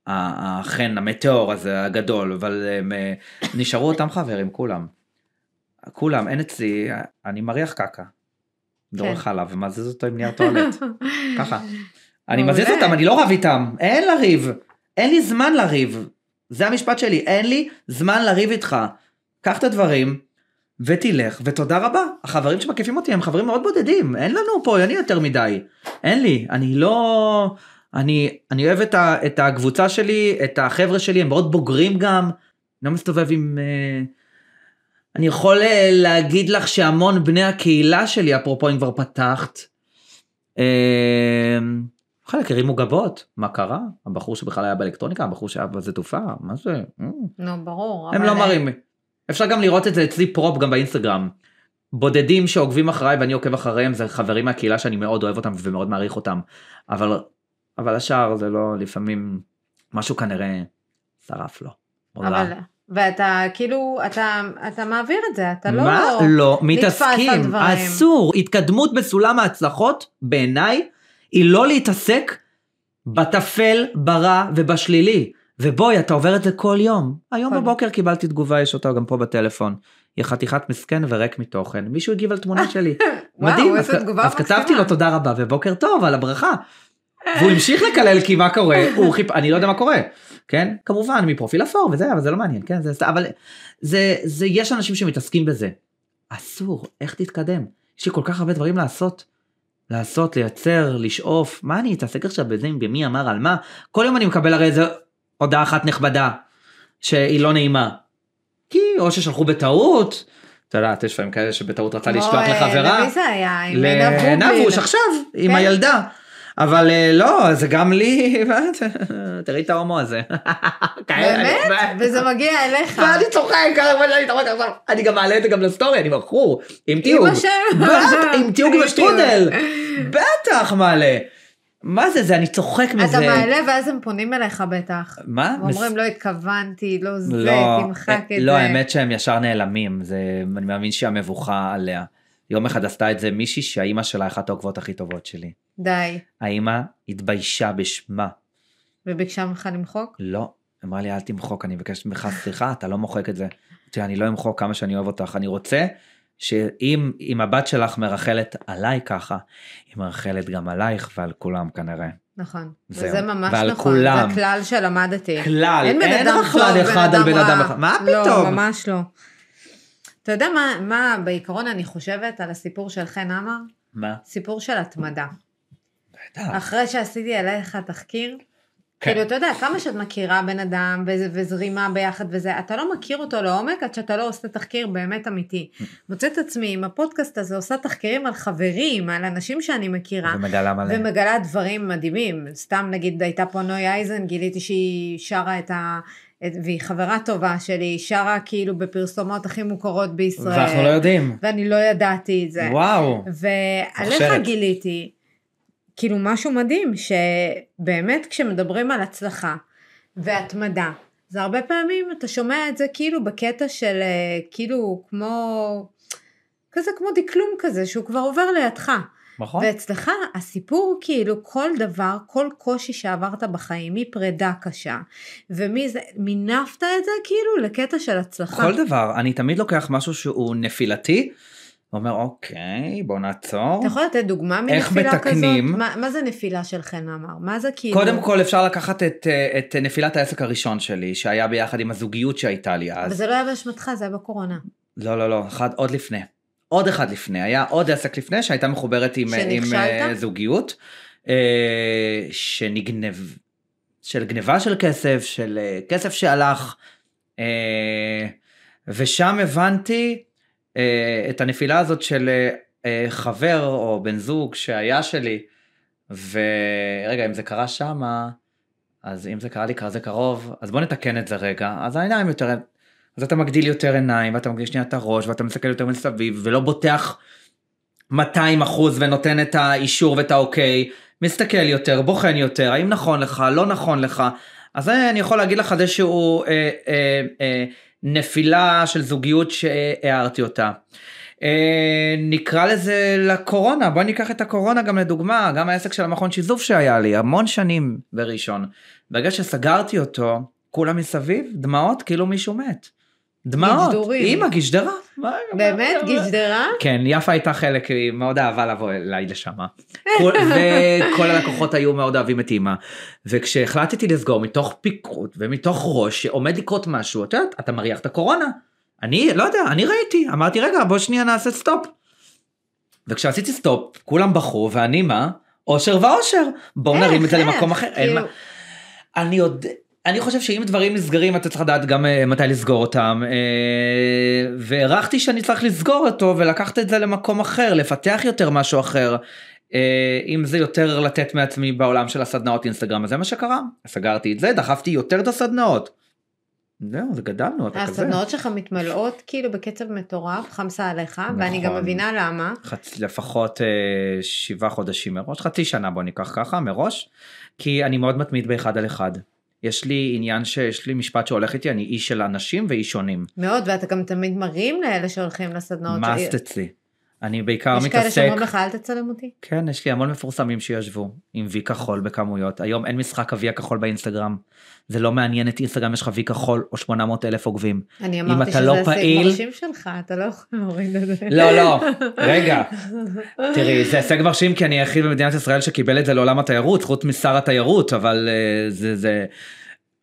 החן, המטאור הזה הגדול, אבל הם, אה, נשארו אותם חברים, כולם. כולם, אין אצלי, אני מריח קקה. דורך עליו ומזיז אותו עם נייר טואלט. ככה. אני. מזיז אותם, אני לא רב איתם, אין לריב. אין לי זמן לריב. זה המשפט שלי, אין לי זמן לריב איתך. קח את הדברים ותלך, ותודה רבה. החברים שמקיפים אותי הם חברים מאוד בודדים, אין לנו פה, אין לי יותר מדי. אין לי, אני לא... אני, אני אוהב את, ה, את הקבוצה שלי, את החבר'ה שלי, הם מאוד בוגרים גם. לא מסתובב עם... אה, אני יכול אה, להגיד לך שהמון בני הקהילה שלי, אפרופו אם כבר פתחת, אה, חלק הרימו גבות, מה קרה? הבחור שבכלל היה באלקטרוניקה, הבחור שהיה בזה תעופה, מה זה? אה. נו, ברור. הם לא מראים. אפשר גם לראות את זה אצלי פרופ גם באינסטגרם. בודדים שעוקבים אחריי ואני עוקב אחריהם זה חברים מהקהילה שאני מאוד אוהב אותם ומאוד מעריך אותם. אבל, אבל השאר זה לא לפעמים משהו כנראה שרף לו. עולה. אבל, ואתה כאילו, אתה, אתה מעביר את זה, אתה לא... מה לא מתעסקים. אסור התקדמות בסולם ההצלחות בעיניי היא לא להתעסק בטפל, ברע ובשלילי. ובואי, אתה עובר את זה כל יום. היום כל- בבוקר קיבלתי תגובה, יש אותה גם פה בטלפון. היא חתיכת מסכן וריק מתוכן. מישהו הגיב על תמונה שלי. וואו, מדהים. איזה אז- אז כתבתי. לו תודה רבה ובוקר טוב על הברכה. והוא המשיך לקלל כי מה קורה, הוא חיפ... אני לא יודע מה קורה, כן? כמובן מפרופיל אפור וזה, אבל זה לא מעניין, כן? זה... אבל זה, זה, יש אנשים שמתעסקים בזה. אסור, איך תתקדם? יש לי כל כך הרבה דברים לעשות. לעשות, לייצר, לשאוף, מה אני אתעסק עכשיו בזה, במי אמר על מה? כל יום אני מקבל הרי איזה הודעה אחת נכבדה, שהיא לא נעימה. כי או ששלחו בטעות, את יודעת, יש לפעמים כאלה שבטעות רצה לשלוח לחברה. למי זה היה? עם. לנבוש עכשיו עם כן. הילדה. אבל אה, לא זה גם לי? תראי את ההומו הזה. באמת? וזה מגיע אליך. ואני צוחק. אני גם מעלה את זה גם לסטורי אני מכור עם תיוג. עם תיוג. תיוג. בטח מעלה. מה זה זה אני צוחק אתה מזה. מעלה ואז הם פונים אליך בטח. מה? ואומרים לא התכוונתי, לא זה, לא, תמחק את לא זה. האמת שהם ישר נעלמים זה אני מאמין שהמבוכה עליה. יום אחד עשתה את זה מישהי שהאימא שלה אחת העוקבות הכי טובות שלי. די. האימא התביישה בשמה. וביקשה ממך למחוק? לא, אמרה לי אל תמחוק, אני מבקש ממך סליחה, אתה לא מוחק את זה. אמרתי, אני לא אמחוק כמה שאני אוהב אותך, אני רוצה שאם אם הבת שלך מרחלת עליי ככה, היא מרחלת גם עלייך ועל כולם כנראה. נכון. זהו. וזה ממש ועל נכון. כולם. זה כלל שלמדתי. כלל, אין אין טוב, אחד על בן אדם. אחד. מה לא, פתאום? ממש לא. אתה יודע מה, מה בעיקרון אני חושבת על הסיפור של חן עמר? מה? סיפור של התמדה. בטח. אחרי שעשיתי עליך תחקיר, כן. כאילו, אתה יודע, כמה שאת מכירה בן אדם וזה- וזרימה ביחד וזה, אתה לא מכיר אותו לעומק עד שאתה לא עושה תחקיר באמת אמיתי. מוצאת את עצמי עם הפודקאסט הזה עושה תחקירים על חברים, על אנשים שאני מכירה, ומגלה מלא. ומגלה דברים מדהימים. סתם נגיד הייתה פה נוי אייזן, גיליתי שהיא שרה את ה... את- והיא חברה טובה שלי, היא שרה כאילו בפרסומות הכי מוכרות בישראל. ואנחנו לא יודעים. ואני לא ידעתי את זה. וואו. ועליך. גיליתי, כאילו משהו מדהים, שבאמת כשמדברים על הצלחה והתמדה, זה הרבה פעמים אתה שומע את זה כאילו בקטע של אה, כאילו כמו, כזה כמו דקלום כזה, שהוא כבר עובר לידך. נכון. ואצלך הסיפור כאילו כל דבר, כל קושי שעברת בחיים, מפרידה קשה, ומזה, מינפת את זה כאילו לקטע של הצלחה. כל דבר, אני תמיד לוקח משהו שהוא נפילתי, ואומר אוקיי, בוא נעצור. אתה יכול לתת דוגמה איך מנפילה מתקנים? כזאת? מה, מה זה נפילה של חן עמר? מה זה כאילו? קודם כל אפשר לקחת את, אה, את נפילת העסק הראשון שלי, שהיה ביחד עם הזוגיות שהייתה לי אז. אבל זה לא היה באשמתך, זה היה בקורונה. לא, לא, לא, אחד עוד לפני. עוד אחד לפני, היה עוד עסק לפני שהייתה מחוברת עם, עם שנכשלת? אה, זוגיות, אה, שנגנב, של גניבה של כסף, של אה, כסף שהלך, אה, ושם הבנתי אה, את הנפילה הזאת של אה, אה, חבר או בן זוג שהיה שלי, ורגע, אם זה קרה שמה, אז אם זה קרה לי כזה קרוב, אז בוא נתקן את זה רגע, אז העיניים יותר, אז אתה מגדיל יותר עיניים, ואתה מגדיל שנייה את הראש, ואתה מסתכל יותר מסביב, ולא בוטח 200 אחוז ונותן את האישור ואת האוקיי, מסתכל יותר, בוחן יותר, האם נכון לך, לא נכון לך, אז אני יכול להגיד לך זה שהוא אה, אה, אה, נפילה של זוגיות שהערתי אותה. אה, נקרא לזה לקורונה, בוא ניקח את הקורונה גם לדוגמה, גם העסק של המכון שיזוף שהיה לי, המון שנים בראשון. ברגע שסגרתי אותו, כולם מסביב, דמעות כאילו מישהו מת. דמעות. אימא גשדרה. מה- באמת? גשדרה? כן, יפה הייתה חלק, היא מאוד אהבה לבוא אליי לשם. כל- וכל הלקוחות היו מאוד אוהבים את אימא. וכשהחלטתי לסגור מתוך פיכחות ומתוך ראש שעומד לקרות משהו, את יודעת, אתה מריח את הקורונה. אני לא יודע, אני ראיתי, אמרתי רגע בוא שנייה נעשה stop. וכשעשיתי stop, כולם בכו, ואני מה? אושר ואושר. בואו נרים את זה? למקום אחר. כאילו- מה- אני יודע, אני חושב שאם דברים נסגרים אתה צריך לדעת גם אה, מתי לסגור אותם אה, והערכתי שאני צריך לסגור אותו ולקחת את זה למקום אחר לפתח יותר משהו אחר. אה, אם זה יותר לתת מעצמי בעולם של הסדנאות אינסטגרם אז זה מה שקרה סגרתי את זה דחפתי יותר את הסדנאות. זהו זה גדלנו אתה כזה. הסדנאות שלך מתמלאות כאילו בקצב מטורף, חמסה עליך, ואני גם נכון. מבינה למה. חצ... לפחות אה, שבעה חודשים מראש חצי שנה בוא ניקח ככה מראש כי אני מאוד מתמיד באחד על אחד. יש לי עניין שיש לי משפט שהולך איתי אני איש של אנשים ואיש שונים. מאוד, ואתה גם תמיד מרים לאלה שהולכים לסדנאות. מאסט אצלי. אני בעיקר יש כאלה מתעסק, שאומרים לך, אל תצלם אותי. כן, יש לי המון מפורסמים שישבו עם וי כחול בכמויות. היום אין משחק הוי הכחול באינסטגרם. זה לא מעניין את אינסטגרם, יש לך וי כחול או 800 אלף עוקבים. אני אמרתי שזה לא הישג מרשים שלך, אתה לא יכול להוריד את זה. לא, לא, רגע. תראי, זה הישג מרשים כי אני היחיד במדינת ישראל שקיבל את זה לעולם התיירות, חוץ משר התיירות, אבל אה, זה, זה,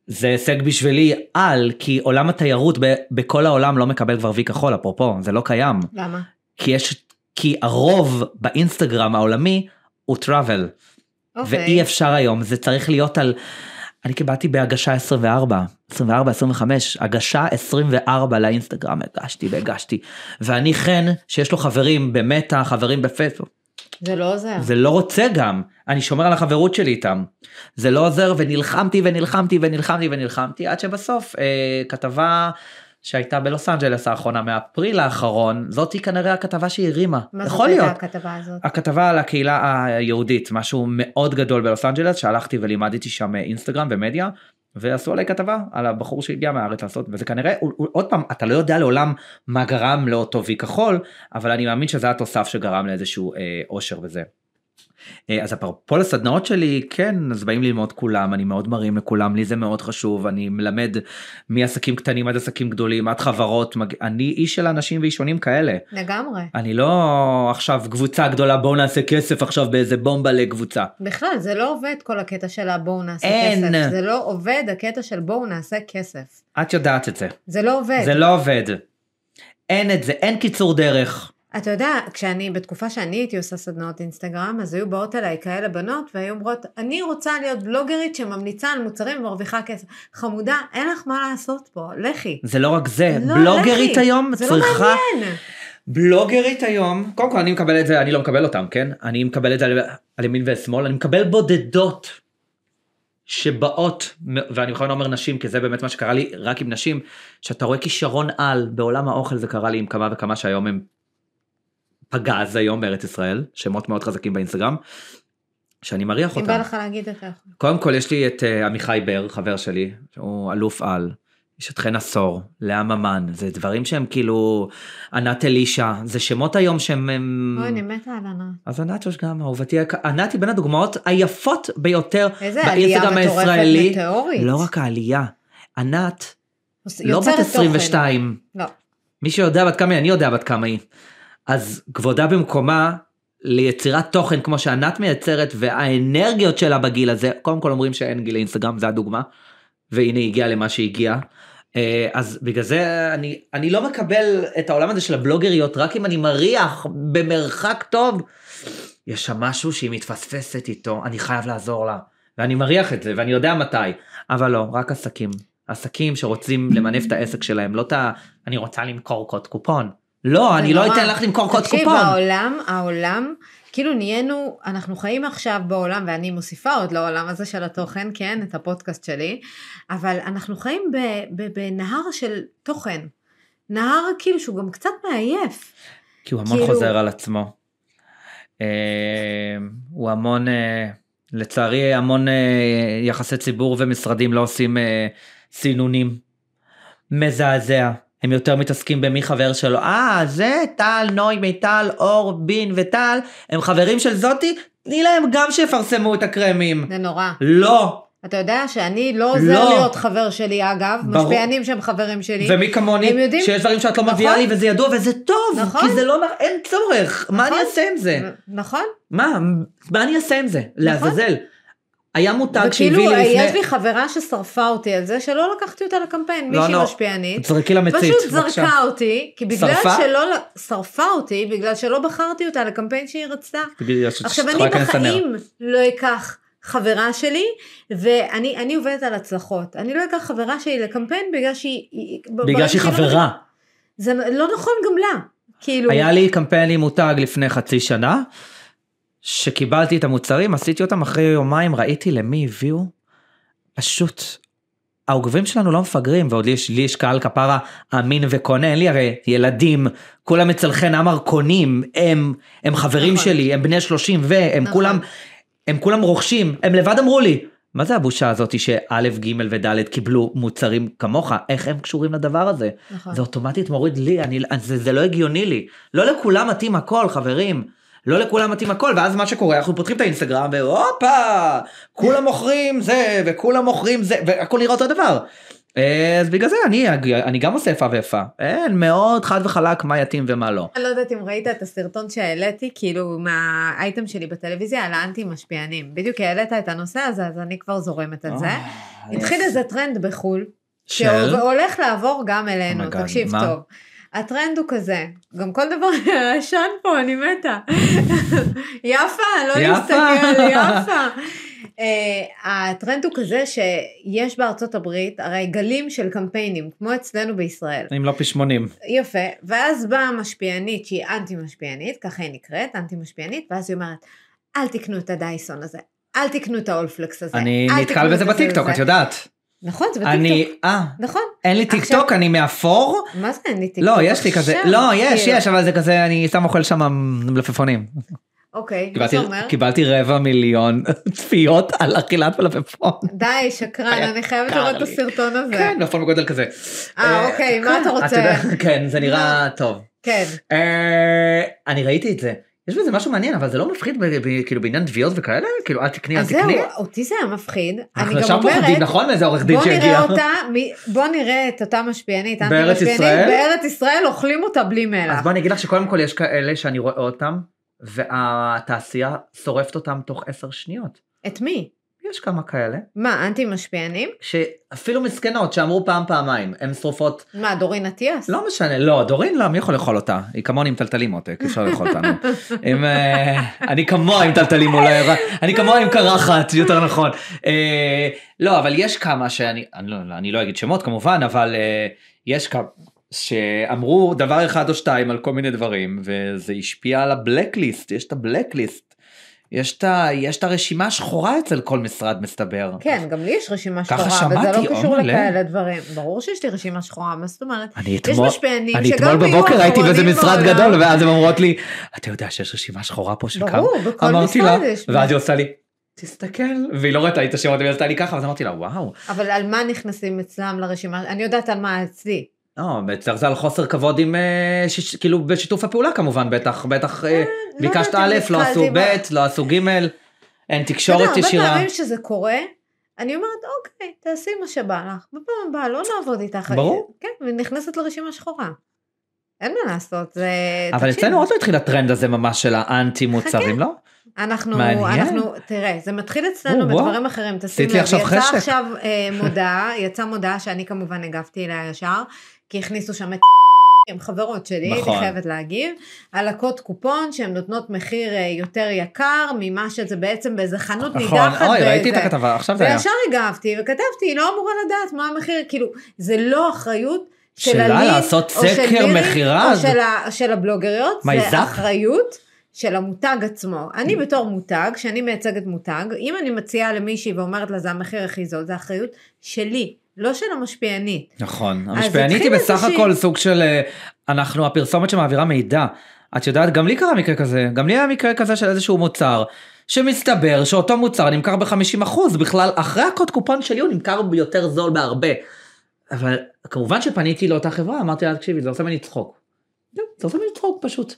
זה הישג בשבילי על, כי עולם התיירות ב, בכל העולם לא מקבל כבר וי כחול, אפרופו, זה לא קיים. למה? כי יש, כי הרוב באינסטגרם העולמי הוא טראבל, אוקיי. ואי אפשר היום, זה צריך להיות על... אני קיבלתי בהגשה 24, 24, 25, הגשה 24 לאינסטגרם, הגשתי והגשתי. ואני חן, שיש לו חברים במטא, חברים בפייסבוק, זה לא עוזר. זה לא רוצה גם, אני שומר על החברות שלי איתם. זה לא עוזר ונלחמתי ונלחמתי ונלחמתי ונלחמתי, עד שבסוף אה, כתבה שהייתה בלוס אנג'לס האחרונה מאפריל האחרון, זאתי כנראה הכתבה שהרימה. מה זאת הייתה. הכתבה הזאת? הכתבה על הקהילה היהודית, משהו מאוד גדול בלוס אנג'לס, שהלכתי ולימדתי שם אינסטגרם ומדיה, ועשו עליי כתבה על הבחור שהגיע מהארץ לעשות, וזה כנראה, עוד פעם, אתה לא יודע לעולם מה גרם לאותו וי כחול, אבל אני מאמין שזה התוסף שגרם לאיזשהו אה, אושר בזה. אה, אז אפרופו לסדנאות שלי, כן, אז באים ללמוד כולם, אני מאוד מרים לכולם, לי זה מאוד חשוב, אני מלמד מעסקים קטנים עד עסקים גדולים, עד חברות, מג... אני איש של אנשים ואישונים כאלה. לגמרי. אני לא עכשיו קבוצה גדולה בואו נעשה כסף עכשיו באיזה בומבה לקבוצה. בכלל, זה לא עובד כל הקטע של הבואו נעשה אין. כסף. זה לא עובד הקטע של בואו נעשה כסף. את יודעת את זה. זה לא עובד. זה לא עובד. אין את זה, אין קיצור דרך. אתה יודע, כשאני, בתקופה שאני הייתי עושה סדנאות אינסטגרם, אז היו באות אליי כאלה בנות, והיו אומרות, אני רוצה להיות בלוגרית שממליצה על מוצרים ומרוויחה כסף. חמודה, אין לך מה לעשות פה, לכי. זה לא רק זה, לא, בלוגרית לכי. היום זה צריכה... לא מעניין. בלוגרית היום, קודם כל אני מקבל את זה, אני לא מקבל אותם, כן? אני מקבל את זה על, על ימין ושמאל, אני מקבל בודדות שבאות, ואני בכלל לא אומר נשים, כי זה באמת מה שקרה לי רק עם נשים, שאתה רואה כישרון על בעולם האוכל, זה קרה לי עם כמה וכמה שהיום הם פגז היום בארץ ישראל, שמות מאוד חזקים באינסטגרם, שאני מריח אם אותם. בא לך להגיד את זה. קודם כל יש לי את uh, עמיחי בר, חבר שלי, שהוא אלוף על. יש את חן עשור, לאה ממן, זה דברים שהם כאילו, ענת אלישע, זה שמות היום שהם... הם... אוי, אני מתה על ענת. אז ענת יש גם, אהובתי, ענת היא בין הדוגמאות היפות ביותר איזה עלייה באינסטגרם מטורפת הישראלי. מטאורית. לא רק העלייה, ענת לא בת 22, תוכן. לא. מי שיודע בת כמה היא, אני יודע בת כמה היא. אז כבודה במקומה ליצירת תוכן כמו שענת מייצרת והאנרגיות שלה בגיל הזה, קודם כל אומרים שאין גיל לאינסטגרם, זה הדוגמה. והנה היא הגיעה למה שהגיעה. אה, אז בגלל זה אני, אני לא מקבל את העולם הזה של הבלוגריות רק אם אני מריח במרחק טוב. יש שם משהו שהיא מתפספסת איתו, אני חייב לעזור לה. ואני מריח את זה ואני יודע מתי. אבל לא, רק עסקים. עסקים שרוצים למנף את העסק שלהם, לא את ה... אני רוצה למכור קוד קופון. לא, אני לא. אתן לך למכור קוד תקשיב, קופון. העולם, העולם, כאילו נהיינו, אנחנו חיים עכשיו בעולם, ואני מוסיפה עוד לעולם הזה של התוכן, כן, את הפודקאסט שלי, אבל אנחנו חיים בנהר של תוכן. נהר כאילו שהוא גם קצת מעייף. כי הוא המון כאילו- חוזר על עצמו. אה, הוא המון, אה, לצערי המון אה, יחסי ציבור ומשרדים לא עושים סינונים. מזעזע. הם יותר מתעסקים במי חבר שלו. אה, זה טל, נוי, מיטל, אור, בין וטל, הם חברים של זאתי, תני להם גם שיפרסמו את הקרמים. זה נורא. לא. אתה יודע שאני לא עוזר לא. להיות חבר שלי אגב, ברור. משפיענים שהם חברים שלי. ומי כמוני, הם יודעים- שיש דברים שאת לא מביאה נכון. לי וזה ידוע וזה טוב, נכון. כי זה לא, אין צורך, מה אני נכון. אעשה עם זה? נכון. מה, מה אני אעשה עם זה? לעזאזל. היה מותג שהביא וכאילו, לי יש לפני... לי חברה ששרפה אותי על זה שלא לקחתי אותה לקמפיין, לא, מישהי לא. משפיענית. זרקי למצית, פשוט זרקה אותי, כי בגלל שרפה? שלא, שרפה אותי, בגלל שלא בחרתי אותה לקמפיין שהיא רצתה. יש- עכשיו אני. בחיים לא אקח חברה שלי, ואני אני עובדת על הצלחות. אני לא אקח חברה שלי לקמפיין בגלל שהיא... היא- בגלל שהיא לא- חברה. זה לא נכון גם לה. כאילו... היה לי קמפיין עם מותג לפני חצי שנה, שקיבלתי את המוצרים, עשיתי אותם אחרי יומיים, ראיתי למי הביאו, פשוט, העוקבים שלנו לא מפגרים, ועוד לי יש, לי יש קהל כפרה אמין וקונה, אין לי הרי ילדים, כולם אצל חן עמר קונים, הם, הם חברים נכון. שלי, הם בני 30 והם נכון. כולם, הם כולם רוכשים, הם לבד אמרו לי, מה זה הבושה הזאת שא', ג' וד' קיבלו מוצרים כמוך? איך הם קשורים לדבר הזה? נכון. זה אוטומטית מוריד לי, אני, זה, זה לא הגיוני לי. לא לכולם מתאים הכל, חברים. לא לכולם מתאים הכל, ואז מה שקורה, אנחנו פותחים את האינסטגרם, והופה, כולם מוכרים זה, וכולם מוכרים זה, והכל נראה אותו דבר. אה, אז בגלל זה אני, אני גם עושה איפה ואיפה. אין, מאוד חד וחלק מה יתאים ומה לא. אני לא יודעת אם ראית את הסרטון שהעליתי, כאילו מהאייטם שלי בטלוויזיה על האנטי משפיענים. בדיוק העלית את הנושא הזה, אז אני כבר זורמת על זה. אה, התחיל איזה טרנד בחו"ל, של? שהולך לעבור גם אלינו, Oh תקשיב? טוב. הטרנד הוא כזה, גם כל דבר עשן פה, אני מתה. יפה, לא. להסתכל, יפה. Uh, הטרנד הוא כזה שיש בארצות הברית הרי גלים של קמפיינים, כמו אצלנו בישראל. אם לא פי 80. יפה, ואז באה משפיענית שהיא אנטי משפיענית, ככה היא נקראת, אנטי משפיענית, ואז היא אומרת, אל תקנו את הדייסון הזה, אל תקנו את האולפלקס הזה. אני נתקל בזה בטיקטוק, וזה." את יודעת. נכון, זה אני, בטיקטוק. אה, נכון. אין לי טיקטוק, אני מאפור. מה זה אין לי טיקטוק? לא, יש לי כזה, לא, יש, כאילו. יש, אבל זה כזה, אני סתם אוכל שם מלפפונים. אוקיי, מה זה אומר? קיבלתי רבע מיליון צפיות על אכילת מלפפון. די, שקרן, אני חייבת לראות את. הסרטון הזה. כן, מלפפון בגודל כזה. אה, אוקיי, מה כן, אתה רוצה? כן, זה נראה טוב. כן. אה, אני ראיתי את זה. יש בזה משהו מעניין, אבל זה לא מפחיד כאילו בעניין תביעות וכאלה? כאילו אל תקני, אל אז זהו, תקני? אותי זה היה מפחיד. אנחנו ישר פוחדים, נכון? מאיזה עורך דין בוא שהגיע. נראה אותה, בוא נראה את אותה משפיענית, בארץ ישראל? בארץ ישראל אוכלים אותה בלי מלח. אז בוא אני אגיד לך שקודם כל יש כאלה שאני רואה אותם, והתעשייה שורפת אותם תוך עשר שניות. את מי? יש כמה כאלה, מה, אנטי משפיענים? שאפילו מסכנות שאמרו פעם פעמיים, הן שרופות, מה, דורין אטיאס? לא משנה, לא, דורין לא, מי יכול לאכול אותה? היא כמוני עם טלטלים עותק, אפשר לאכול אותנו. עם, אה, אני כמוה עם טלטלים אולי, אני כמוה עם קרחת, יותר נכון. אה, לא, אבל יש כמה שאני, אני לא, אני לא אגיד שמות כמובן, אבל אה, יש כמה שאמרו דבר אחד או שתיים על כל מיני דברים, וזה השפיע על הבלקליסט, יש את הבלקליסט. יש את, יש את הרשימה השחורה אצל כל משרד מסתבר. כן, גם לי יש רשימה שחורה, וזה לא קשור. לכאלה דברים. ברור שיש לי רשימה שחורה, מה זאת אומרת? אני יש אתמול, משפיענים אני אתמול בבוקר הייתי באיזה משרד בעולם. גדול ואז הן אומרות לי אתה יודע שיש רשימה שחורה פה של כמה. ברור, בכל משרד לה יש. ואז היא עושה לי תסתכל והיא לא ראתה את השמות והיא עשתה לי ככה אז אמרתי לה וואו. אבל על מה נכנסים אצלם לרשימה? אני יודעת על מה אצלי. לא, זה על חוסר כבוד עם אה, כאילו בשיתוף הפעולה כמובן בטח בטח אה, לא ביקשת א' לא עשו ב' לא עשו ג' אין אתה תקשורת יודע, הרבה ישירה. פעמים שזה קורה, אני אומרת, אוקיי, תעשי מה שבא לך, בפעם הבאה לא נעבוד איתך. ברור. כן, ונכנסת לרשימה שחורה. אין מה לעשות, זה... אבל אצלנו עוד לא התחיל הטרנד הזה ממש של האנטי מוצרים לא? אנחנו, מעניין. אנחנו, תראה, זה מתחיל אצלנו. בדברים אחרים, תשים לב, יצא. עכשיו אה, מודעה, יצאה מודעה שאני כמובן הגבתי אליה ישר, כי הכניסו שם את הם חברות שלי, נכון. אני חייבת להגיב, על הקוד קופון שהן נותנות מחיר אה, יותר יקר ממה שזה בעצם באיזה חנות נכון, נידחת. אוי ראיתי את באיזה- הכתבה עכשיו זה היה. וישר הגבתי וכתבתי, היא לא אמורה לדעת מה המחיר, כאילו, זה לא אחריות של שלה לעשות סקר מכירה? או של, ה, של הבלוגריות, זה זאפ? אחריות של המותג עצמו. אני בתור מותג, שאני מייצגת מותג, אם אני מציעה למישהי ואומרת לה זה המחיר הכי זול, זה אחריות שלי, לא של המשפיענית. נכון, המשפיענית היא בסך איזושהי- הכל סוג של אה, אנחנו הפרסומת שמעבירה מידע. את יודעת, גם לי קרה מקרה כזה, גם לי היה מקרה כזה של איזשהו מוצר, שמסתבר שאותו מוצר נמכר ב-50% בכלל, אחרי הקוד קופון שלי הוא נמכר ביותר זול בהרבה. אבל כמובן שפניתי לאותה חברה, אמרתי לה, תקשיבי, זה עושה ממני צחוק. זה עושה ממני צחוק פשוט.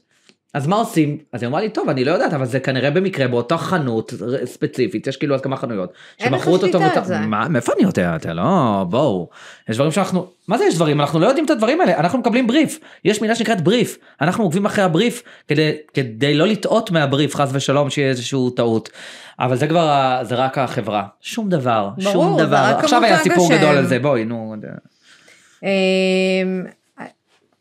אז מה עושים? אז היא אמרה לי, טוב, אני לא יודעת, אבל זה כנראה במקרה באותה חנות ספציפית, יש כאילו עוד כמה חנויות, שמכרו את אותו. זה. מה, מאיפה אני יודע? אתה לא, בואו. יש דברים שאנחנו, מה זה יש דברים? אנחנו לא יודעים את הדברים האלה, אנחנו מקבלים בריף. יש מילה שנקראת בריף. אנחנו עוקבים אחרי הבריף כדי, כדי לא לטעות מהבריף, חס ושלום, שיהיה איזשהו טעות. אבל זה כבר, זה רק החברה. שום דבר, ברור, שום דבר. עכשיו היה סיפור. גדול על זה, בואי, נו.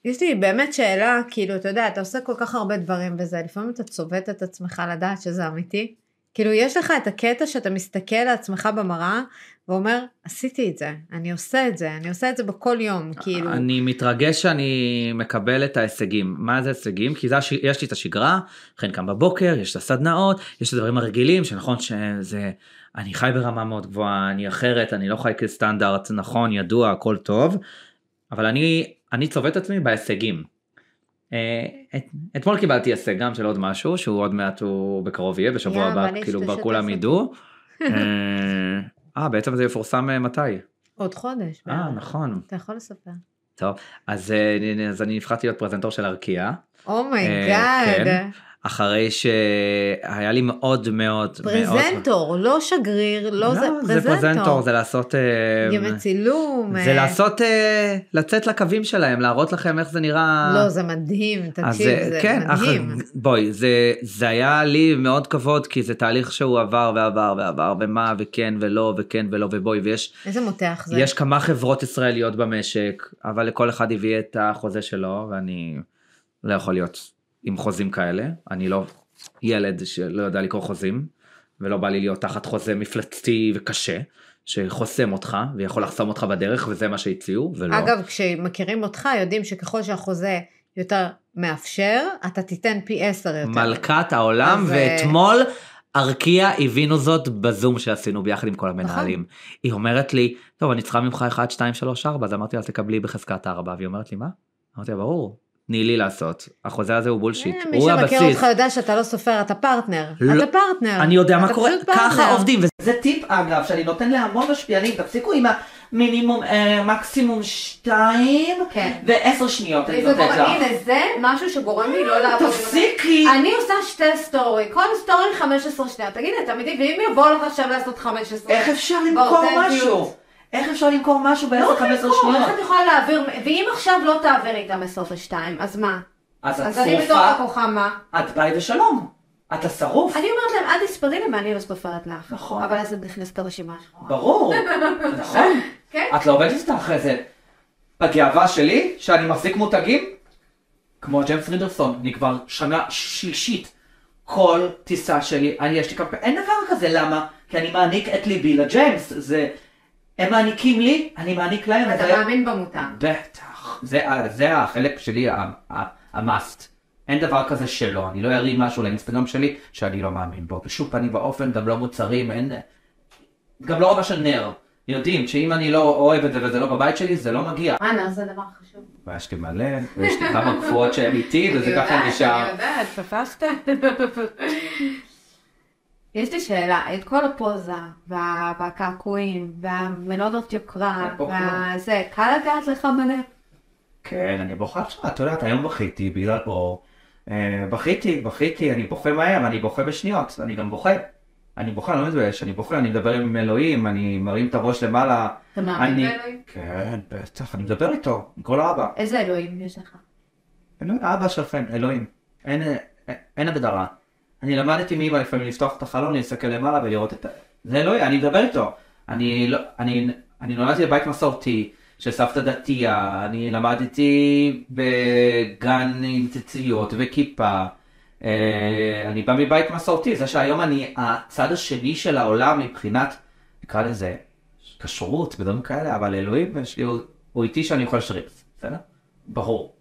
יש לי באמת שאלה, כאילו, אתה יודע, אתה עושה כל כך הרבה דברים בזה, לפעמים אתה צובט את עצמך לדעת שזה אמיתי. כאילו, יש לך את הקטע שאתה מסתכל לעצמך במראה ואומר, עשיתי את זה, אני עושה את זה, אני עושה את זה בכל יום, כאילו. אני מתרגש שאני מקבל את ההישגים. מה זה הישגים? כי זה. יש לי את השגרה, לכן קם בבוקר, יש את הסדנאות, יש את הדברים הרגילים, שנכון שזה, אני חי ברמה מאוד גבוהה, אני אחרת, אני לא חי כסטנדרט, נכון, ידוע, הכל טוב, אבל אני, אני צובט את עצמי בהישגים. אה, את, אתמול קיבלתי הישג גם של עוד משהו, שהוא עוד מעט הוא בקרוב יהיה, בשבוע יא, הבא, כאילו כבר כולם. ידעו. אה, אה, בעצם זה יפורסם אה, מתי? עוד חודש. אה. נכון. אתה יכול לספר. טוב, אז, אז אני נבחרתי להיות פרזנטור של ארקיע, oh my god. כן. אחרי שהיה לי מאוד מאוד מאוד... פרזנטור, לא שגריר, לא זה, זה פרזנטור, זה לעשות... אה, ימי צילום. זה אה, לעשות, אה, לצאת לקווים שלהם, להראות לכם איך זה נראה. לא, זה מדהים, אז תקשיב, אה, זה כן, מדהים. אח- בואי, זה, זה היה לי מאוד כבוד, כי זה תהליך שהוא עבר ועבר ועבר, ומה, וכן ולא, וכן ולא, ובואי, ויש איזה מותח זה. יש כמה חברות ישראליות במשק, אבל לכל אחד הביא את החוזה שלו, ואני לא יכול להיות עם חוזים כאלה. אני לא ילד שלא יודע לקרוא חוזים, ולא בא לי להיות תחת חוזה מפלצתי וקשה, שחוסם אותך ויכול לחסום אותך בדרך, וזה מה שהציעו, ולא. אגב, כשמכירים אותך, יודעים שככל שהחוזה יותר מאפשר, אתה תיתן פי עשר יותר. מלכת העולם, אז, אה, ואתמול ארקיע הבינו זאת בזום שעשינו ביחד עם כל המנהלים. נכון. היא אומרת לי, טוב, אני צריכה ממך 1, 2, 3, 4, אז אמרתי לה, תקבלי בחזקת 4, והיא אומרת לי, מה? אמרתי לה, ברור, תני לי לעשות, החוזה הזה הוא בולשיט, אה, מי הוא שמכיר הבסיס. אותך יודע שאתה לא סופר, אתה פרטנר. לא, אתה פרטנר. אני יודע מה קורה, ככה. עובדים, וזה טיפ אגב, שאני נותן להמון משפיענים, תפסיקו עם המינימום, אה, מקסימום 2 כן. ו-10 שניות אני נותנת לך. הנה, זה משהו שגורם לי לא לעבוד. תפסיקי. אני עושה שתי סטורי, כל סטורי 15 שניות. תגידי, תמידי, ואם יבוא לך עכשיו לעשות 15? איך אפשר למכור. משהו? איך אפשר למכור משהו לא ב-10-15 איך שניות? את יכולה להעביר, ואם עכשיו לא תעבירי את המסוף השתיים, אז מה? אז את אז אני בתור שרופה, לקוחה מה? את ביי ושלום. אתה שרוף. אני אומרת להם, אל תספרי לי ואני לא סופרת לך. נכון. אבל אז את נכנסת לרשימה השחורה. ברור, נכון. כן. את לא עובדת איתה אחרי זה. הגאווה שלי, שאני מחזיק מותגים, כמו ג'יימס רידרסון, אני כבר שנה שלישית. כל טיסה שלי, אני יש לי קמפיין, אין דבר כזה, למה? כי אני מעניק את ליבי לג'יימס, זה... הם מעניקים לי, אני מעניק להם. אתה זה- מאמין במותג. בטח, זה, זה החלק שלי, המאסט. אין דבר כזה שלא, אני לא ארים משהו לאינסטגרם שלי שאני לא מאמין בו, בשום פנים ואופן, גם לא מוצרים, אין... גם לא רבה של נר. יודעים שאם אני לא אוהב את זה וזה לא בבית שלי, זה לא מגיע. מה, נר זה דבר חשוב. ויש לי מלא, ויש לי כמה קפואות שהן איתי, וזה ככה אני נשאר. יודעת, תפסת. יש לי שאלה, את כל הפוזה, וה- והקעקועים, והמלונות יוקרה, פה והזה, קל לגעת לך בלב? כן, אני בוכה עכשיו, את יודעת, היום בכיתי בגלל בור. אה, בכיתי, בכיתי, אני בוכה מהר, אני בוכה בשניות, אני גם בוכה. אני בוכה, אני לא מתבייש, אני בוכה, אני מדבר עם אלוהים, אני מרים את הראש למעלה. אתה מאמין באלוהים? כן, בטח, אני מדבר איתו, עם כל האבא. איזה אלוהים יש לך? אלוהים, האבא שלכם, אלוהים. אין, אין, אין הגדרה. אני למדתי מאמא לפעמים לפתוח את החלון, להסתכל למעלה ולראות את ה... זה אלוהים, אני מדבר איתו. אני, לא, אני, אני נולדתי בבית מסורתי של סבתא דתייה, אני למדתי בגן עם ציציות וכיפה. אה, אני בא מבית מסורתי, זה שהיום אני הצד השני של העולם מבחינת, נקרא לזה, כשרות ודברים כאלה, אבל אלוהים, הוא, איתי שאני יכול לשריף, בסדר? ברור.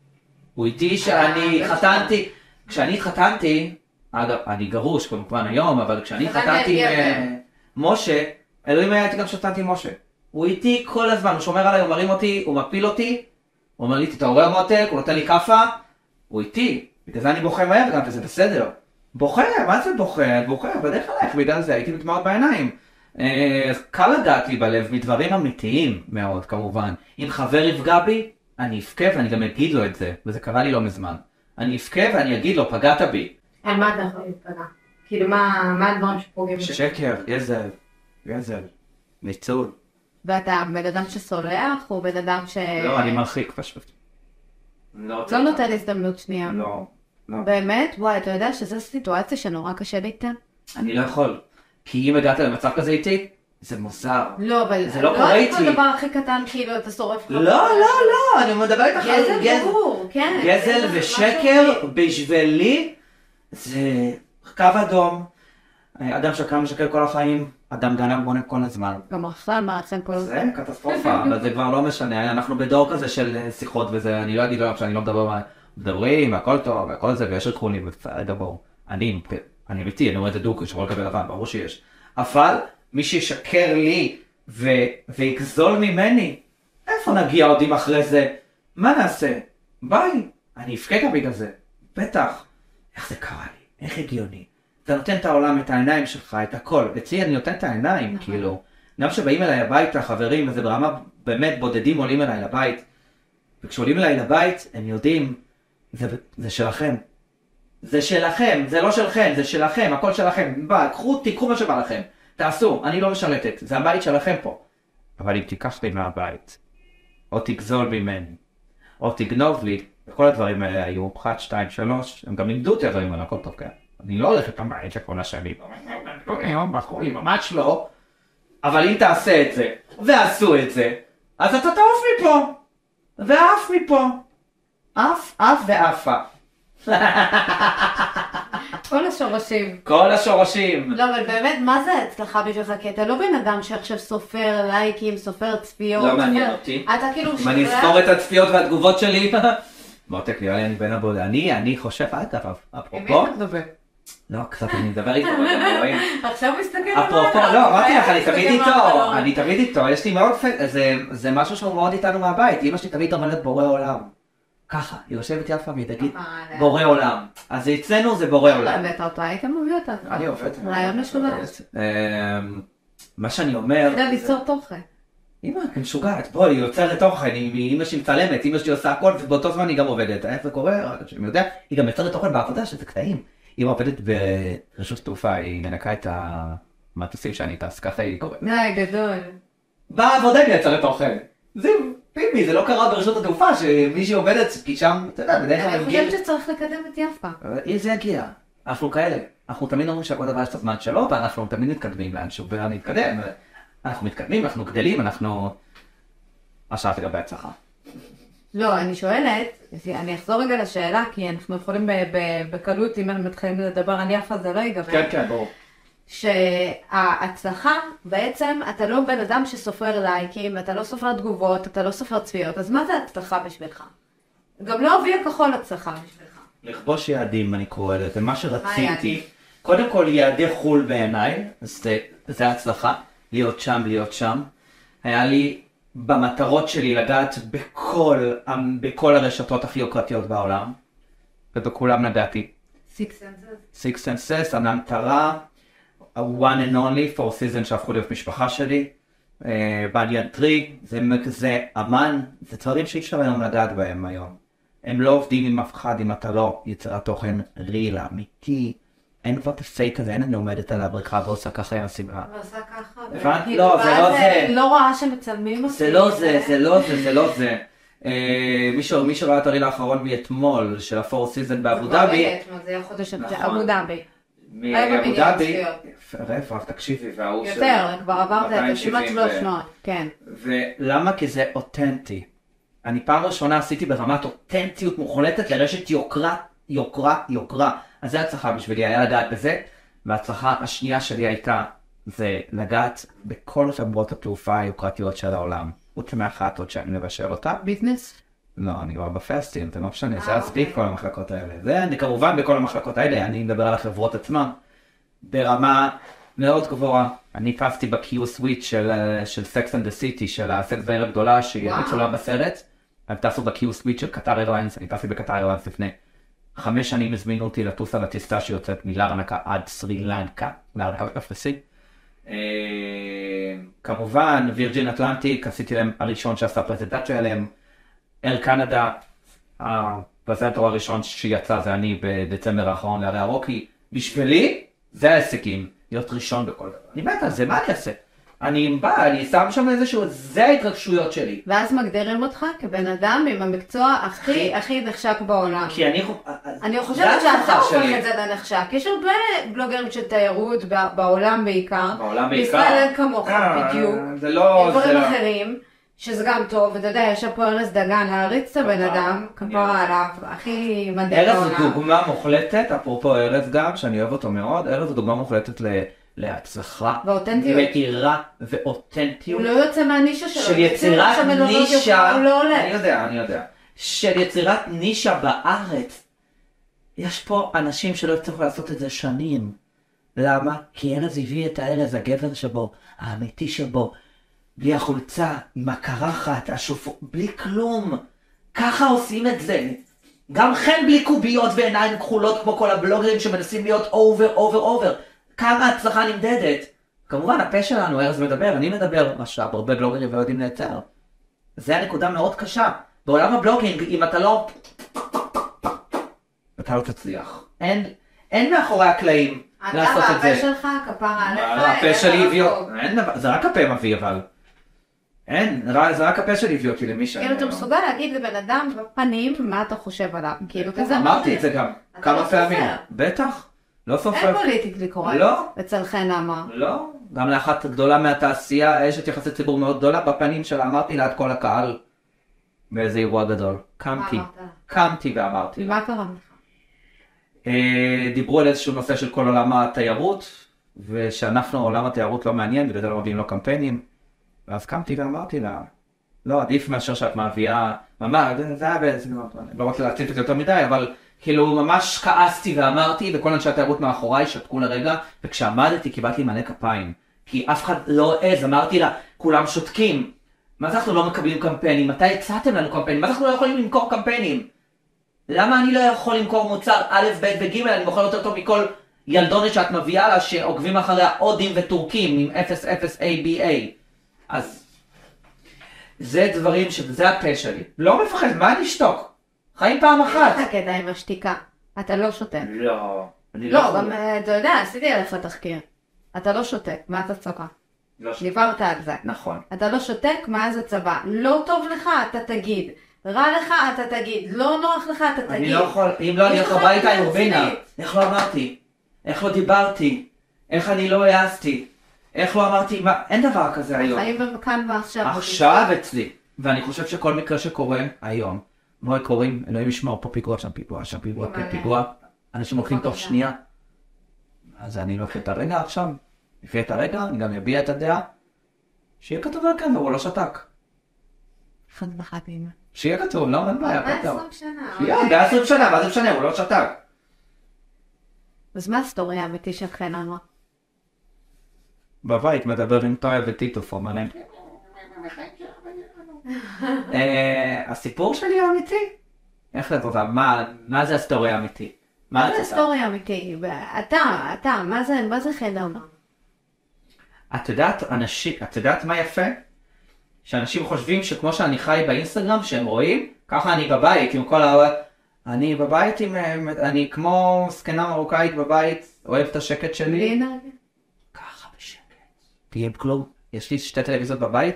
הוא איתי שאני חתנתי, כשאני התחתנתי, אגב, אני גרוש כמובן היום, אבל כשאני גבר. עם אה, משה, אלוהים היה איתי גם כשהתחתנתי עם משה. הוא איתי כל הזמן, הוא שומר עליי, הוא מרים אותי, הוא מפיל אותי, הוא אומר לי תתעורר מותק, הוא נותן לי כאפה, הוא איתי, בגלל זה אני בוכה מהר גם, וזה בסדר. בוכה, מה זה בוכה? בוכה, בדרך אלייך, בגלל זה הייתי דמעות בעיניים. אה, אז קל לגעת לי בלב מדברים אמיתיים מאוד כמובן. אם חבר יפגע בי, אני אבכה ואני גם אגיד לו את זה, וזה קרה לי לא מזמן. אני אבכה ואני אגיד לו, פגעת בי. על מה אתה יכול להתפגע? כאילו, מה הדברים שפוגעים? שקר, גזל, גזל, ניצול. ואתה בן אדם שסולח, או בן אדם ש... לא, אני מרחיק פשוט. לא נותן הזדמנות שנייה. לא, לא. באמת? וואי, אתה יודע שזו סיטואציה שנורא קשה להתן? אני לא יכול. כי אם הגעת למצב כזה איתי, זה מוזר. לא, אבל... זה לא קורה איתי. לא הדבר הכי קטן, כאילו, אתה שורף לך. לא, לא, לא, אני מדבר איתך על גזל גזל. ברור, כן. גזל ושקר בשבילי זה קו אדום. אדם שקר משקר כל החיים, אדם גנב בונה כל הזמן. גם עכשיו מעצם כל זה זה. קטסטרופה, אבל זה כבר לא משנה, אנחנו בדור כזה של אה, שיחות וזה, אני לא אגיד לו שאני לא מדבר, מה- מדברים, והכל טוב, והכל זה, ויש בסדר, ברור. אני, אני אמיתי, אני רואה את זה דוק, שחור כזה לבן, ברור שיש. אבל מי שישקר לי ו, ויגזול ממני, איפה נגיע עוד אם אחרי זה? מה נעשה? ביי, אני אבכה גם בגלל זה. בטח. איך זה קרה לי? איך הגיוני? אתה נותן את העולם, את העיניים שלך, את הכל. אצלי אני נותן את העיניים, כאילו. גם כשבאים אליי הביתה חברים, וזה ברמה באמת בודדים עולים אליי לבית, וכשעולים אליי לבית, הם יודעים, זה, זה שלכם. זה שלכם, זה לא שלכם, זה שלכם, הכל שלכם. בא, קחו, תיקחו מה שבא לכם. תעשו, אני לא משרתת, זה הבית שלכם פה. אבל אם תיקח לי מהבית, או תגזול ממני, או תגנוב לי, וכל הדברים האלה היו, אחת, שתיים, שלוש, הם גם לימדו אותי הדברים האלה, הכל טוב, כן. אני לא הולך לבית של כל השנים, ממש לא. אבל אם תעשה את זה, ועשו את זה, אז אתה תעוף מפה, ועף מפה. עף, עף ועפה. כל השורשים. כל השורשים. לא, אבל באמת, מה זה הצלחה בשבילך? כי אתה לא בן אדם שעכשיו סופר לייקים, סופר צפיות. לא מעניין אותי. אתה כאילו אם אני אספור את הצפיות והתגובות שלי, מותק נראה לי אני בין הבודד. אני, אני חושב, אגב, אפרופו, לא, קצת אני מדבר איתו, אתם רואים? עכשיו מסתכל אפרופו, למעלה, לא, אמרתי לך, אני תמיד איתו, מהחלון. אני תמיד איתו, יש לי מאוד, זה- משהו שהוא מאוד איתנו מהבית, אמא שלי תמיד אומרת בורא עולם. ככה, היא יושבת יפה והיא תגיד אה, בורא עולם. אז אצלנו זה בורא עולם. הבאת אותו, היית מביא אותה. אני עובד. רעיון משולש. אמ, מה שאני אומר, אתה יודע ליצור תוכן. אמא, היא משוגעת, בואי, היא יוצרת תוכן, היא- אמא שלי מצלמת, אמא שלי עושה הכל, ובאותו זמן היא גם עובדת. איך זה קורה? רק שאני יודע, היא גם יוצרת תוכן בעבודה, שזה קטעים. אמא עובדת ברשות תעופה, היא מנקה את המטוסים שאני טס, ככה היא קוראת. די, גדול. בעבודה היא מייצרת תוכן. זה פיפי, זה לא קרה ברשות התעופה, שמישהי עובדת, כי שם, אתה יודע, בדרך כלל אני. חושבת שצריך לקדם את יפה. אם זה יגיע, אנחנו כאלה. אנחנו תמיד אומרים שהכל דבר יש את הזמן שלו, ואנחנו תמיד מתקדמים לאנשהו, ולהתקדם. אנחנו מתקדמים, אנחנו גדלים, אנחנו... עכשיו לגבי הצלחה. לא, אני שואלת, אני אחזור רגע לשאלה, כי אנחנו יכולים בקלות, אם אנחנו מתחילים לדבר על יפה זה לא ייגמר. כן, ברור. שההצלחה, בעצם אתה לא בן אדם שסופר לייקים, אתה לא סופר תגובות, אתה לא סופר צפיות, אז מה זה הצלחה בשבילך? גם לא אבי הכחול הצלחה בשבילך. לכבוש יעדים, אני קורא לזה, מה שרציתי. קודם כל, יעדי חו"ל בעיניי, זה, זה הצלחה, להיות שם, להיות שם. היה לי במטרות שלי לגעת בכל, בכל הרשתות הכי יוקרתיות בעולם, ובכולם נגעתי. סנסס. סיקס אנד סס, המטרה, one and only for season שהפכו להיות משפחה שלי. בניאן טרי, זה, זה אמן, זה דברים שאי אפשר היום לגעת בהם היום. הם לא עובדים עם אף אחד אם אתה לא יצירת תוכן ריל, אמיתי. אין כבר את הפייק הזה, אין אני עומדת על הבריכה ועושה ככה עם הסדרה. ועשה ככה. הבנת? וכאילו, לא, זה לא זה. לא רואה שמצלמים אותי. זה לא זה, זה לא זה, זה לא זה. אה, מי שראה את הריל האחרון מאתמול, של הפור סיזן באבו כבר דאבי, זה יהיה חודש נכון. אבו דאבי. מאבו דאבי, איפה, תקשיבי, וההוא של... יותר, כבר עברת את זה 270 כמעט ו- 300, כן. ולמה? כי זה אותנטי. אני פעם ראשונה עשיתי ברמת אותנטיות מוחלטת לרשת יוקרה, יוקרה, יוקרה. אז זה הצלחה בשבילי, היה לגעת בזה. וההצלחה השנייה שלי הייתה, זה לגעת בכל חברות התעופה היוקרתיות של העולם. חוץ מאחת עוד שאני מבשל אותה. ביזנס? לא, אני כבר בפסטים, זה לא משנה, זה אה, מספיק אוקיי. כל המחלקות האלה. זה אני כמובן בכל המחלקות האלה, אני מדבר על החברות עצמן. ברמה מאוד גבוהה. אני טסתי ב-Q סוויץ' של, אה, של Sex and the City, של הסקס בערב גדולה, שהיא. מצולה בסרט. הם טסו ב-Q סוויץ' של קטר איירליינס, אני טסתי בקטר איירליינס לפני חמש שנים הזמינו אותי לטוס על הטיסה שיוצאת מלארנקה עד סרי לנקה, לארנקה בקפריסין. אה, כמובן וירג'ין אטלנטיק, עשיתי להם הראשון שעשה פרזנטציה עליהם. אר קנדה, הפרזנטור הראשון שיצא זה אני בדצמבר האחרון להרי הרוקי. בשבילי זה ההישגים, להיות ראשון בכל דבר. אני מת על זה, מה אני אעשה? אני בא, אני שם שם איזשהו, זה ההתרגשויות שלי. ואז מגדירים אותך כבן אדם עם המקצוע הכי הכי נחשק בעולם. כי אני... אני זה חושבת ההצלחה שאתה הופך. את זה לנחשק. יש הרבה בלוגרים של תיירות בעולם בעיקר. בעולם בעיקר. בישראל אין כמוך אה, בדיוק. זה לא... דברים לא- אחרים, שזה גם טוב, ואתה יודע, יש פה ארז דגן, להריץ את הבן. אדם, כפרה עליו, הכי מדהים ארז הוא בעולם. דוגמה מוחלטת, אפרופו ארז גם, שאני אוהב אותו מאוד, ארז הוא דוגמה מוחלטת ל- להצלחה, ואותנטיות. מהירה הוא ואותנטיות, לא יוצא מהנישה שלו. של יצירת נישה, הוא לא הולך. אני יודע, אני יודע, של יצירת נישה בארץ. יש פה אנשים שלא הצליחו לעשות את זה שנים. למה? כי ארז הביא את הארז, הגבר שבו, האמיתי שבו, בלי החולצה, עם הקרחת, השופו, בלי כלום. ככה עושים את זה. גם חן בלי קוביות ועיניים כחולות כמו כל הבלוגרים שמנסים להיות אובר, אובר, אובר. כמה הצלחה נמדדת? כמובן הפה שלנו, ארז מדבר, אני מדבר, מה שהרבה בלוגרים לא יודעים לייצר. זה הנקודה מאוד קשה. בעולם ה blogging, אם אתה לא... אתה לא תצליח. אין, אין מאחורי הקלעים לעשות את זה. אתה והפה שלך, כפרה עליך, הפה שלי דבר הביא אין זה רק הפה מביא אבל. אין, זה רק הפה שלי הביא אותי למי שאני... כאילו אתה מסוגל להגיד לבן אדם בפנים מה אתה חושב עליו, כאילו כזה. אמרתי את זה גם כמה לא פעמים. בטח. לא אין סופר. פוליטיקלי קורקט. לא. אצל חן אמר. לא. גם לאחת גדולה מהתעשייה, אשת יחסי ציבור מאוד גדולה, בפנים שלה אמרתי לה את כל הקהל. באיזה אירוע גדול. קמתי. קמתי ואמרתי. מה קרה לך? אה, דיברו על איזשהו נושא של כל עולם התיירות, ושאנחנו עולם התיירות לא מעניין, בגלל זה לא מביאים לו קמפיינים. ואז קמתי ואמרתי לה, לא, עדיף מאשר שאת מביאה, זה- זה היה באיזה, לא רוצה להציף את זה יותר מדי, אבל כאילו ממש כעסתי ואמרתי, וכל אנשי התיירות מאחוריי שתקו לרגע, וכשעמדתי קיבלתי מלא כפיים. כי אף אחד לא העז, אמרתי לה, כולם שותקים. מה זה אנחנו לא מקבלים קמפיינים? מתי הצעתם לנו קמפיינים? מה זה אנחנו לא יכולים למכור קמפיינים? למה אני לא יכול למכור מוצר א', ב' וג', אני מוכר יותר טוב מכל ילדונת שאת מביאה לה שעוקבים אחריה הודים וטורקים עם 0-0 ABA. אז זה דברים שזה הפה שלי. לא מפחד, מה אני אשתוק? חיים פעם אחת. אתה קטע עם השתיקה. אתה לא שותק. לא, אני לא, יכול. גם אה, אתה יודע, עשיתי עליך תחקיר. אתה לא שותק, מה אתה צוחק? לא ש- דיברת על זה. נכון. אתה לא שותק, מה זה צבא? לא טוב לך, אתה תגיד. רע לך, אתה תגיד. לא נוח לך, אתה תגיד. אני לא יכול, אם לא אני יש אלך לך הביתה עם רובינה. איך לא אמרתי? איך לא דיברתי? איך אני לא העזתי? איך לא אמרתי, מה, אין דבר כזה היום. חיים כאן ועכשיו. עכשיו אצלי. ואני חושב שכל מקרה שקורה היום, בואי קוראים, אלוהים ישמור, פה פיגוע, שם פיגוע, שם פיגוע, מלא. פיגוע, אנשים הולכים תוך. שנייה. אז אני לוקח את הרגע עכשיו, לפי את הרגע, אני גם אביע את הדעה. שיהיה כתוב על כאן, הוא לא שתק. שיהיה כתוב, לא, אין בעיה, פתאום. 120 שנה. שיהיה, ב-20 שנה, מה זה משנה, הוא לא שתק. אז מה הסטורי האמיתי של חן אמרה? בבית מדבר עם טויה וטיטו פורמנן. אה, הסיפור שלי האמיתי? איך לדבר, מה מה זה הסטורי האמיתי? מה את זה רוצה? סטורי אמיתי? אתה, אתה, מה זה, מה זה חן עמר? את יודעת, אנשים, את יודעת מה יפה? שאנשים חושבים שכמו שאני חי באינסטגרם, שהם רואים, ככה אני בבית עם כל ה... אני בבית עם... אה, אני כמו זקנה מרוקאית בבית, אוהב את השקט שלי. בלי אנרגיה? ככה בשקט. תהיה עם כלום. יש לי שתי טלוויזיות בבית,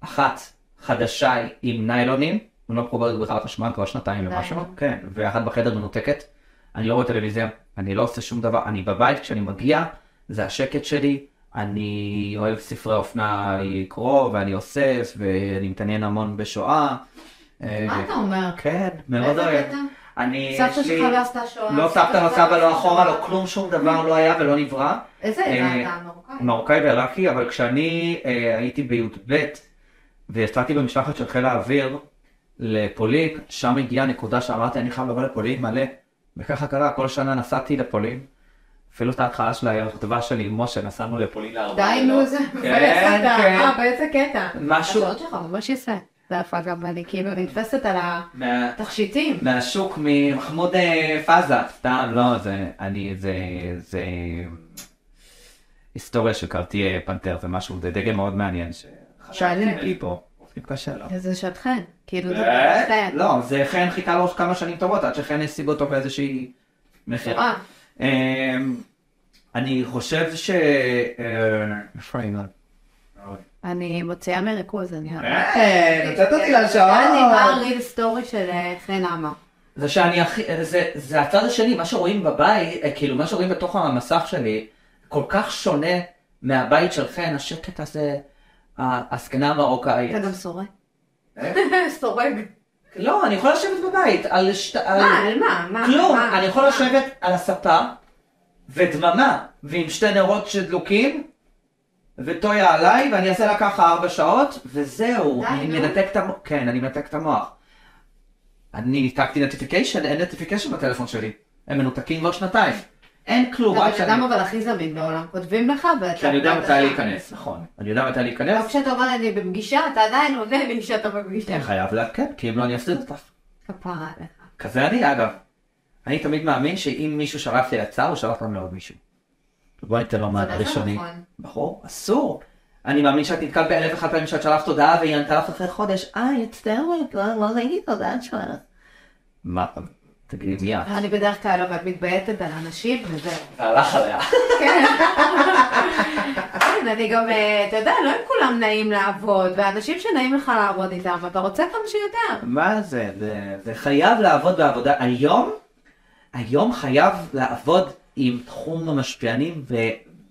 אחת חדשה עם ניילונים, אני לא מחוברת בכלל לחשמל כבר שנתיים ומשהו. כן, ואחת בחדר מנותקת. אני לא רואה טלוויזיה, אני לא עושה שום דבר, אני בבית כשאני מגיע, זה השקט שלי, אני אוהב ספרי אופנה לקרוא, ואני אוסף, ואני מתעניין המון בשואה. אה, מה אתה אומר? כן, מאוד אוהב. אני, סבתא יש לי- שלך לא עשתה שואה. לא סבתא, לא סבא, לא אחורה, לא כלום, שום דבר לא היה ולא נברא. איזה אה, עדה אתה מרוקאי? מרוקאי ועיראקי, אבל כשאני אה, הייתי בי"ב ויצאתי במשלחת של חיל האוויר לפולין, שם הגיעה נקודה שאמרתי אני חייב לבוא לפולין מלא. וככה קרה, כל שנה נסעתי לפולין. אפילו את ההתחלה של הכתבה שלי עם משה, נסענו לפולין לארבעה. די נו זה. כן. כן. אה, באיזה קטע? משהו השעות שלך ממש יפה. זה יפה גם אני כאילו נתפסת על התכשיטים. מהשוק ממחמוד אה, פאזה, סתם, לא, זה, אני, זה, זה היסטוריה של קרטיה פנתר, זה משהו, זה דגם מאוד מעניין. לי פה, עושים קשה לו. זה שאת חן. כאילו זה אה? חן. לא, זה חן חיכה לו כמה שנים טובות, עד שחן השיג אותו באיזושהי מכירה. אה, אמ, אני חושב ש... אה, אני מוציאה מריכוז. אני נתת אותי לשעון. אני מה הריל סטורי של חן אמר. זה שאני הכי, זה, זה הצד השני, מה שרואים בבית, כאילו מה שרואים בתוך המסך שלי, כל כך שונה מהבית של חן, השקט הזה, הזקנה המרוקאית. אתה גם סורג. אה? סורג. לא, אני יכול לשבת בבית, על שת... מה, על מה? מה? כלום, מה? אני יכול לשבת על הספה, ודממה, ועם שתי נרות שדלוקים, וטויה עליי, ואני אעשה לה ככה ארבע שעות, וזהו, אני. מנתק את המוח, כן, אני מנתק את המוח. אני ניתקתי notification, אין notification בטלפון שלי. הם מנותקים כבר שנתיים. אין כלום, אתה בן אדם. אבל הכי זמין בעולם. כותבים לך ואתה... שאני יודע מתי. להיכנס, נכון. אני יודע מתי גם להיכנס, כשאתה אומר אני בפגישה, אתה עדיין עונה לי שאתה בפגישה. אני חייב לעדכן, כי אם לא אני אפסיד אותך. כפרה עליך. כזה אני אגב. אני תמיד מאמין שאם מישהו שלח לי הצעה, הוא שלח גם לעוד מישהו. בואי ניתן לו זה לא ראשוני. נכון. ברור, אסור. אני מאמין שאת נתקלת באלף ואחת פעמים שאת שלחת הודעה והיא ענתה לך אחרי חודש, אה, מצטערת, לא לא ראיתי את ההודעה שלך. מה, תגידי מי את? אני בדרך כלל אבל מתבייתת על אנשים וזהו. הלך עליה. כן. כן, אני גם, אה, אתה יודע, לא עם כולם נעים לעבוד, ואנשים שנעים לך לעבוד איתם, אתה רוצה כמה שיותר. מה זה? זה, זה חייב לעבוד בעבודה. היום, היום חייב לעבוד עם תחום המשפיענים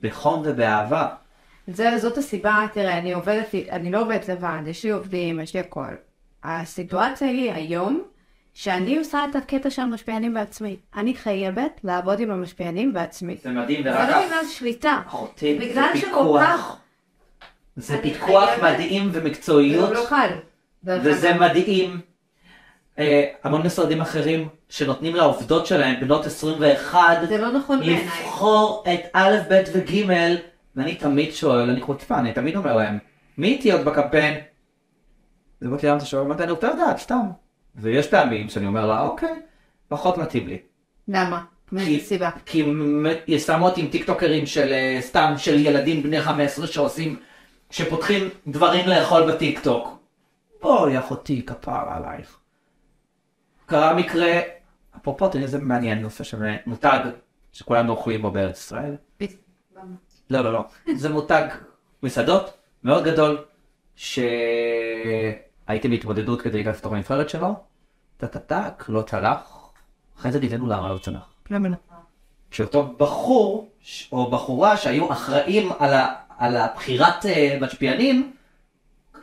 בחום ובאהבה. זה, זאת הסיבה, תראה, אני עובדת, אני לא עובדת לבד, יש לי עובדים, יש לי הכל. הסיטואציה היא היום, שאני עושה את הקטע של המשפיענים בעצמי. אני חייבת לעבוד עם המשפיענים בעצמי. זה מדהים, זה ורק לא בגלל שליטה. זה בגלל שכל. כך... זה פיקוח מדהים זה ומקצועיות, לא קל. וזה. מדהים. אה, המון משרדים אחרים שנותנים לעובדות שלהם בנות 21 זה לא נכון בעיניי. לבחור את א', ב' וג', ואני תמיד שואל, אני חוצפה, אני תמיד אומר להם, מי איתי עוד בקמפיין? זה אמרתי למה אתה שואל? אמרתי, אני רוצה לדעת, סתם. ויש פעמים שאני אומר לה, אוקיי, פחות מתאים לי. למה? מאיזה סיבה? כי מ- שמו אותי עם טיקטוקרים של אה, סתם של ילדים בני 15 שעושים, שפותחים דברים לאכול בטיקטוק. בואי אחותי כפרה עלייך. קרה מקרה, אפרופו תראי איזה מעניין נושא של מותג שכולנו אוכלים בו בארץ ישראל. לא לא לא, זה מותג מסעדות מאוד גדול שהייתי בהתמודדות כדי להיכנס לתוך הנבחרת שלו. טה-טה-טק, לא צלח. אחרי זה למה לא צלח. שאותו בחור או בחורה שהיו אחראים על, ה, על הבחירת אה, משפיענים,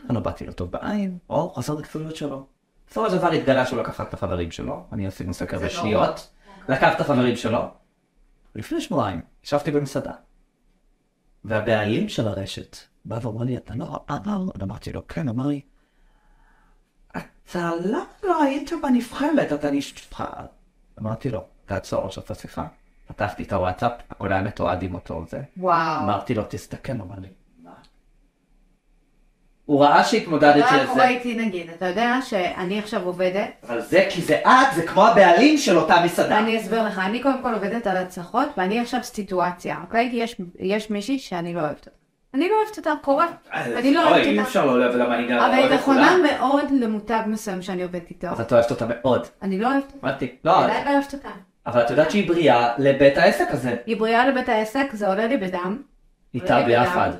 אני לא באתי לו טוב בעין, או חסר מקצועיות שלו. בסופו של דבר התגלה שהוא לקח את החברים שלו, אני עשינו סקר לא בשניות, לקח את החברים שלו. לפני שבועיים ישבתי במסעדה, והבעלים של הרשת בא ואמר לי, אתה לא עבר? אמרתי לו, כן, אמר לי, אתה למה לא היית בנבחרת? אתה נשפע. אמרתי לו, תעצור עכשיו את השיחה. פתחתי את הוואטסאפ, הכל היה מתועד עם אותו זה. וואו. אמרתי לו, תסתכל, אמר לי, מה? הוא ראה שהתמודדתי מה על קורה זה, איתי נגיד? אתה יודע שאני עכשיו עובדת, אבל זה כי זה את, זה כמו הבעלים של אותה מסעדה. אני אסביר לך, אני קודם כל עובדת על הצלחות, ואני עכשיו סיטואציה, אוקיי? יש, יש מישהי שאני לא אוהבת אותה. אני לא אוהבת אותה, קורה. אני לא אוהבת אי אותה. אפשר לא לאהוב למה אני גם אבל היא נכונה. מאוד למותג מסוים שאני עובדת איתו. אז את אוהבת אותה מאוד. אני לא אוהבת אותה. לא, עדיין לא אוהבת אותה. אבל את יודעת שהיא בריאה לבית העסק הזה. היא בריאה לבית העסק, זה עולה לי בדם. איתה ביחד.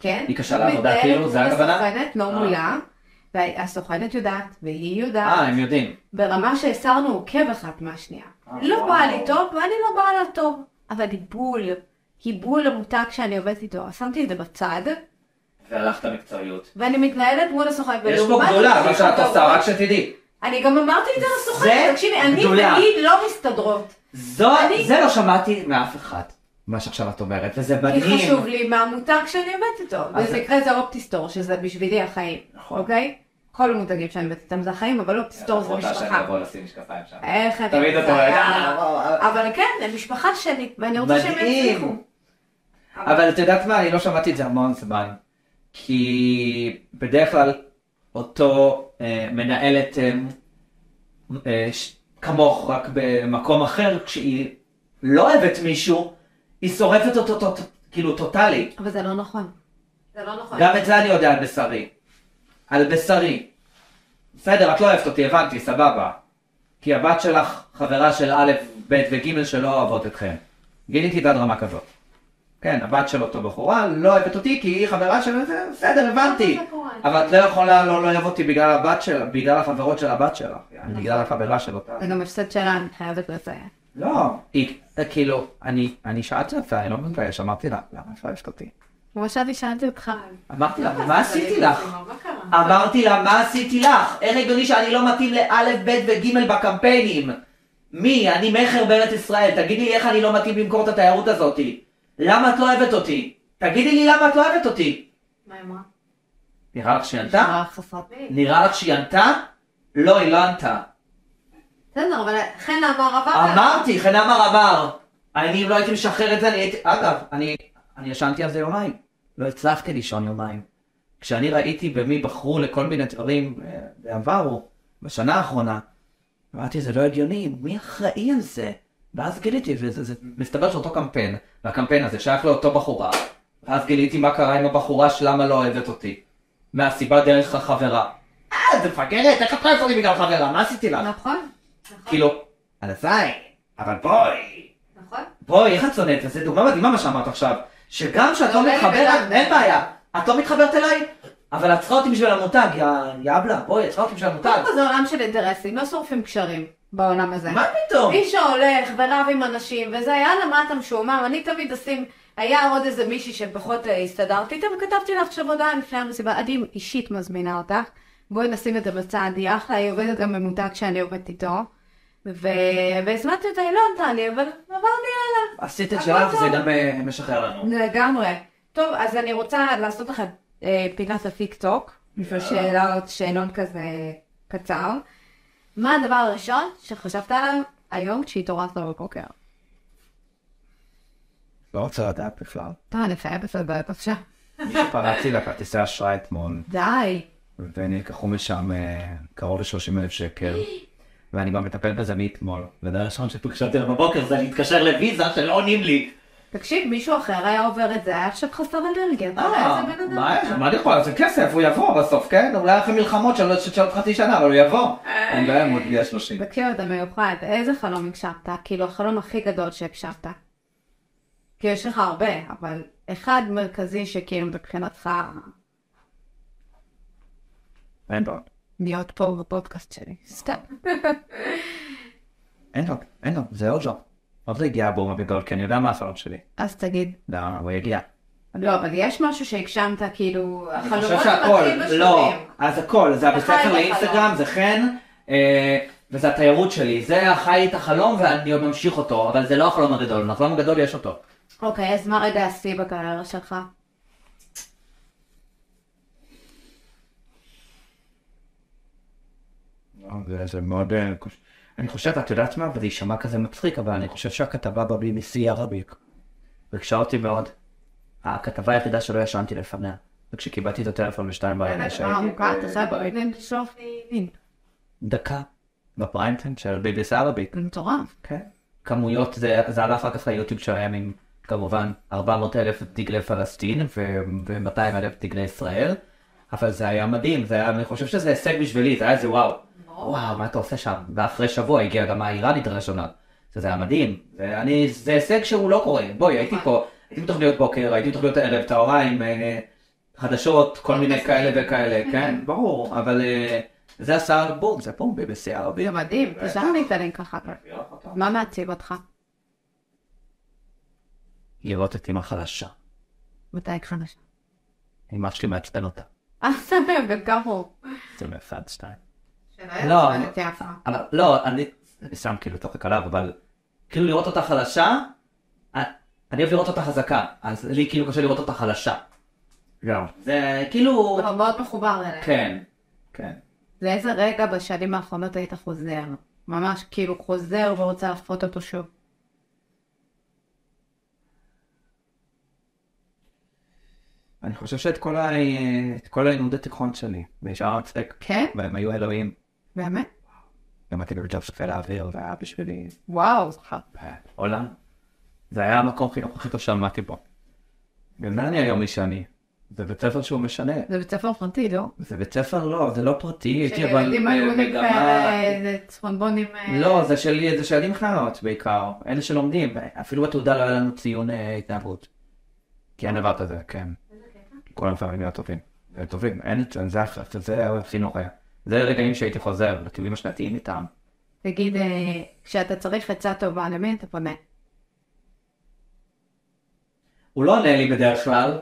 כן. היא קשה לעבודה, כאילו, זה הכוונה? הסוכנת לא אה. מולה, והסוכנת יודעת, והיא אה, יודעת, הם יודעים. ברמה שהסרנו עוקב אחת מהשנייה. אה, לא וואו. בא לי טוב, ואני לא באה לה טוב. אבל היא בול, היא בול למותג שאני עובדת איתו. שמתי את זה בצד, והלכת מקצועיות. ואני מתנהלת מול הסוכנת. יש פה גדולה, מה שאת יש עושה, רק שתדעי. אני גם אמרתי את זה לסוכנת, תקשיבי, אני. והיא לא מסתדרות. זו, אני- זה לא שמעתי מאף אחד, מה שעכשיו את אומרת, וזה כי מדהים. חשוב לי מהמותג שאני עובדת איתו. אז- במקרה זה אופטיסטור, שזה בשבילי החיים, נכון. אוקיי? כל המותגים שאני עובדת איתם זה החיים, אבל אופטיסטור זה משפחה. לשים משקפיים שם. איך אני תמיד את. אומרת, "אה, אבל כן, זה משפחה שלי, ואני רוצה שהם. יצליחו. אבל את יודעת מה, אני לא שמעתי את זה המון זמן. כי בדרך כלל אותו אה, מנהלת אה, אה, ש- כמוך רק במקום אחר, כשהיא לא אוהבת מישהו, היא שורפת אותו טוט- כאילו טוטאלי. אבל זה לא נכון. זה לא נכון. גם את זה אני יודע על בשרי. על בשרי. בסדר, את לא אוהבת אותי, הבנתי, סבבה. כי הבת שלך חברה של א', ב' וג' שלא אוהבות אתכם. גיליתי את הדרמה כזאת. כן, הבת של אותו בחורה לא אוהבת אותי כי היא חברה של בסדר, הבנתי. אבל את לא יכולה לא לאהוב אותי בגלל הבת של, בגלל החברות של הבת שלך. בגלל החברה של אותה. זה גם הפסד שלה, אני חייבת לציין. לא, היא, כאילו, אני, שאלתי אותה, אני לא מתבייש, אמרתי לה, למה את לא אותי? כמו שאני שאלתי אותך. אמרתי לה, מה עשיתי לך? מה קרה? אמרתי לה, מה עשיתי לך? איך הגיוני שאני לא מתאים לאלף, בית וג' בקמפיינים? מי? אני מכר בארץ ישראל, תגידי לי איך אני לא מתאים למכור את התיירות הזאתי. למה את לא אוהבת אותי? תגידי לי למה את לא אוהבת אותי. מה היא אמרה? נראה לך שהיא ענתה? נראה לך שהיא ענתה? לא, היא לא ענתה. בסדר, אבל חן אמר עבר. אמרתי, חן אמר אמר. אני אם לא הייתי משחרר את זה, אני הייתי... אגב, אני, אני ישנתי על זה יומיים. לא הצלחתי לישון יומיים. כשאני ראיתי במי בחרו לכל מיני דברים אה, בעברו, בשנה האחרונה, אמרתי, זה לא הגיוני, מי אחראי על זה? ואז גיליתי, וזה זה- מסתבר שאותו קמפיין, והקמפיין הזה שייך לאותו בחורה, ואז גיליתי מה קרה עם הבחורה שלמה לא אוהבת אותי. מהסיבה דרך החברה. אה, זה מפגרת, איך את יכולה לעשות לי בגלל חברה? מה עשיתי לך? נכון, כאילו, הלוואי, אבל בואי, נכון. בואי, איך את שונאת? וזה דוגמה מדהימה מה שאמרת עכשיו, שגם כשאת לא לי מתחברת. אין בעיה, את לא מתחברת אליי, אבל את צריכה אותי בשביל המותג, יא יבלה, בואי, את צריכה אותי בשביל המותג. זה עולם של אינטרסים, לא שורפים קשרים בעולם הזה. מה פתאום? מי שהולך ורב עם אנשים, וזה היה לה אתה משועמם, אני תמיד אשים, היה עוד איזה מישהי שפחות אה, הסתדרתי איתה, וכתבתי לה עכשיו הודעה לפני המסיבה, אני אישית מזמינה אותך, בואי נשים את זה בצד, היא אחלה, היא עובדת גם במותג שאני עובדת איתו. והזמנתי אותה, היא לא ענתה לי, אבל עברתי הלאה. עשית את שלך. זה גם אה, משחרר לנו. לגמרי. טוב, אז אני רוצה לעשות לכם אה, פינת הטיק טוק, שאלות, שאלון כזה קצר. מה הדבר הראשון שחשבת עליו היום כשהתעוררת בבוקר? לא רוצה לדעת בכלל. אתה נפהיה בסדר, בבקשה. פרצתי לכרטיסי אשראי אתמול, די. ונלקחו משם אה, קרוב ל-30 אלף שקל, ואני כבר מטפל בזה מאתמול. והדבר הראשון שפגשתי בבוקר זה להתקשר לוויזה שלא עונים לי. תקשיב, מישהו אחר היה עובר את זה, היה עכשיו חסר אנרגיה. אה. מה יש? מה אני יכול? זה כסף, הוא יבוא בסוף, כן? אולי אחרי מלחמות של עוד חצי שנה, אבל הוא יבוא. אין בעיה, הוא עוד בלי השלושים. תקשיב, אתה מיוחד. איזה חלום הגשמת? כאילו, החלום הכי גדול שהגשמת. כי יש לך הרבה, אבל אחד מרכזי שכאילו מבחינתך אין לו, להיות פה בפודקאסט שלי. סתם. אין לו, אין לו, זה עוד לא. עוד לא הגיע הבום הגדול, כי אני יודע מה הסרט שלי. אז תגיד. לא, הוא יגיע. לא, אבל יש משהו שהגשמת, כאילו, אני החלומות חושב שהכל, מתחיל לא, בשלבים. אז הכל, זה הבית ספר לאינסטגרם. זה חן, אה, וזה התיירות שלי, זה החי את החלום ואני עוד ממשיך אותו, אבל זה לא החלום הגדול, החלום הגדול יש אותו. אוקיי, אז מה רגע השיא בקריירה שלך? לא, זה, מאוד... אה, אני חושב, את יודעת מה, וזה יישמע כזה מצחיק, אבל אני חושב שהכתבה ב-BBC היא ערבית. ריגשה אותי מאוד. הכתבה היחידה שלא ישנתי לפניה. וכשקיבלתי את הטלפון בשתיים בערב, שהייתי דקה בפריימטיים של BBC ערבית. זה מטורף. כן. כמויות, זה זה עלה אחר כך ליוטיוב שלהם עם כמובן 400 אלף דגלי פלסטין ו-200 אלף דגלי ישראל, אבל זה היה מדהים, זה היה, אני חושב שזה הישג בשבילי, זה היה איזה וואו, וואו, מה אתה עושה שם? ואחרי שבוע הגיעה גם האיראנית הראשונה, זה היה מדהים, ואני, זה הישג שהוא לא קורה, בואי, הייתי פה, הייתי בתוכניות בוקר, הייתי בתוכניות ערב, צהריים, אה, חדשות, כל מיני כאלה וכאלה, כן, ברור, אבל אה, זה עשה בום, זה בום ערבי. זה מדהים, תשלח לי את הלינק אחר. מה מעציב אותך? לראות את אמא חלשה. מתי חדשה? אמא שלי מעצבן אותה. הוא. זה מאחד, שתיים. לא, לא, אני, אני שם כאילו צוחק עליו, אבל כאילו לראות אותה חלשה, אה, אני אוהב לראות אותה חזקה, אז לי כאילו קשה לראות אותה חלשה. גם. זה כאילו, מאוד מחובר אליהם. כן, כן. לאיזה רגע בשנים האחרונות היית חוזר? ממש כאילו חוזר ורוצה להפות אותו שוב. אני חושב שאת כל ה... את כל הלימודי תיכון שלי, בשער הצדק, כן? והם היו אלוהים. באמת? למדתי בג'וב סופי האוויר, והיה בשבילי וואו. עולם. זה היה המקום חינוך הכי טוב שלמדתי בו. ומה אני היום מי שאני? זה בית ספר שהוא משנה. זה בית ספר פרטי, לא? זה בית ספר לא, זה לא פרטי, הייתי אבל שילדים היו במגמה... צפונבונים... אה, לא, זה שלי, זה של ילדים מכללות בעיקר, אלה שלומדים, אפילו בתעודה לא היה לנו ציון אה, התנהגות. כי אין דבר כזה, כן. כולם חייבים להיות טובים. הם טובים, אין את זה, זה אחלה, זה חינוך. זה רגעים שהייתי חוזר לטיולים השנתיים איתם. תגיד, אה, כשאתה צריך עצה טובה, למי אתה פונה? הוא לא עונה לי בדרך כלל,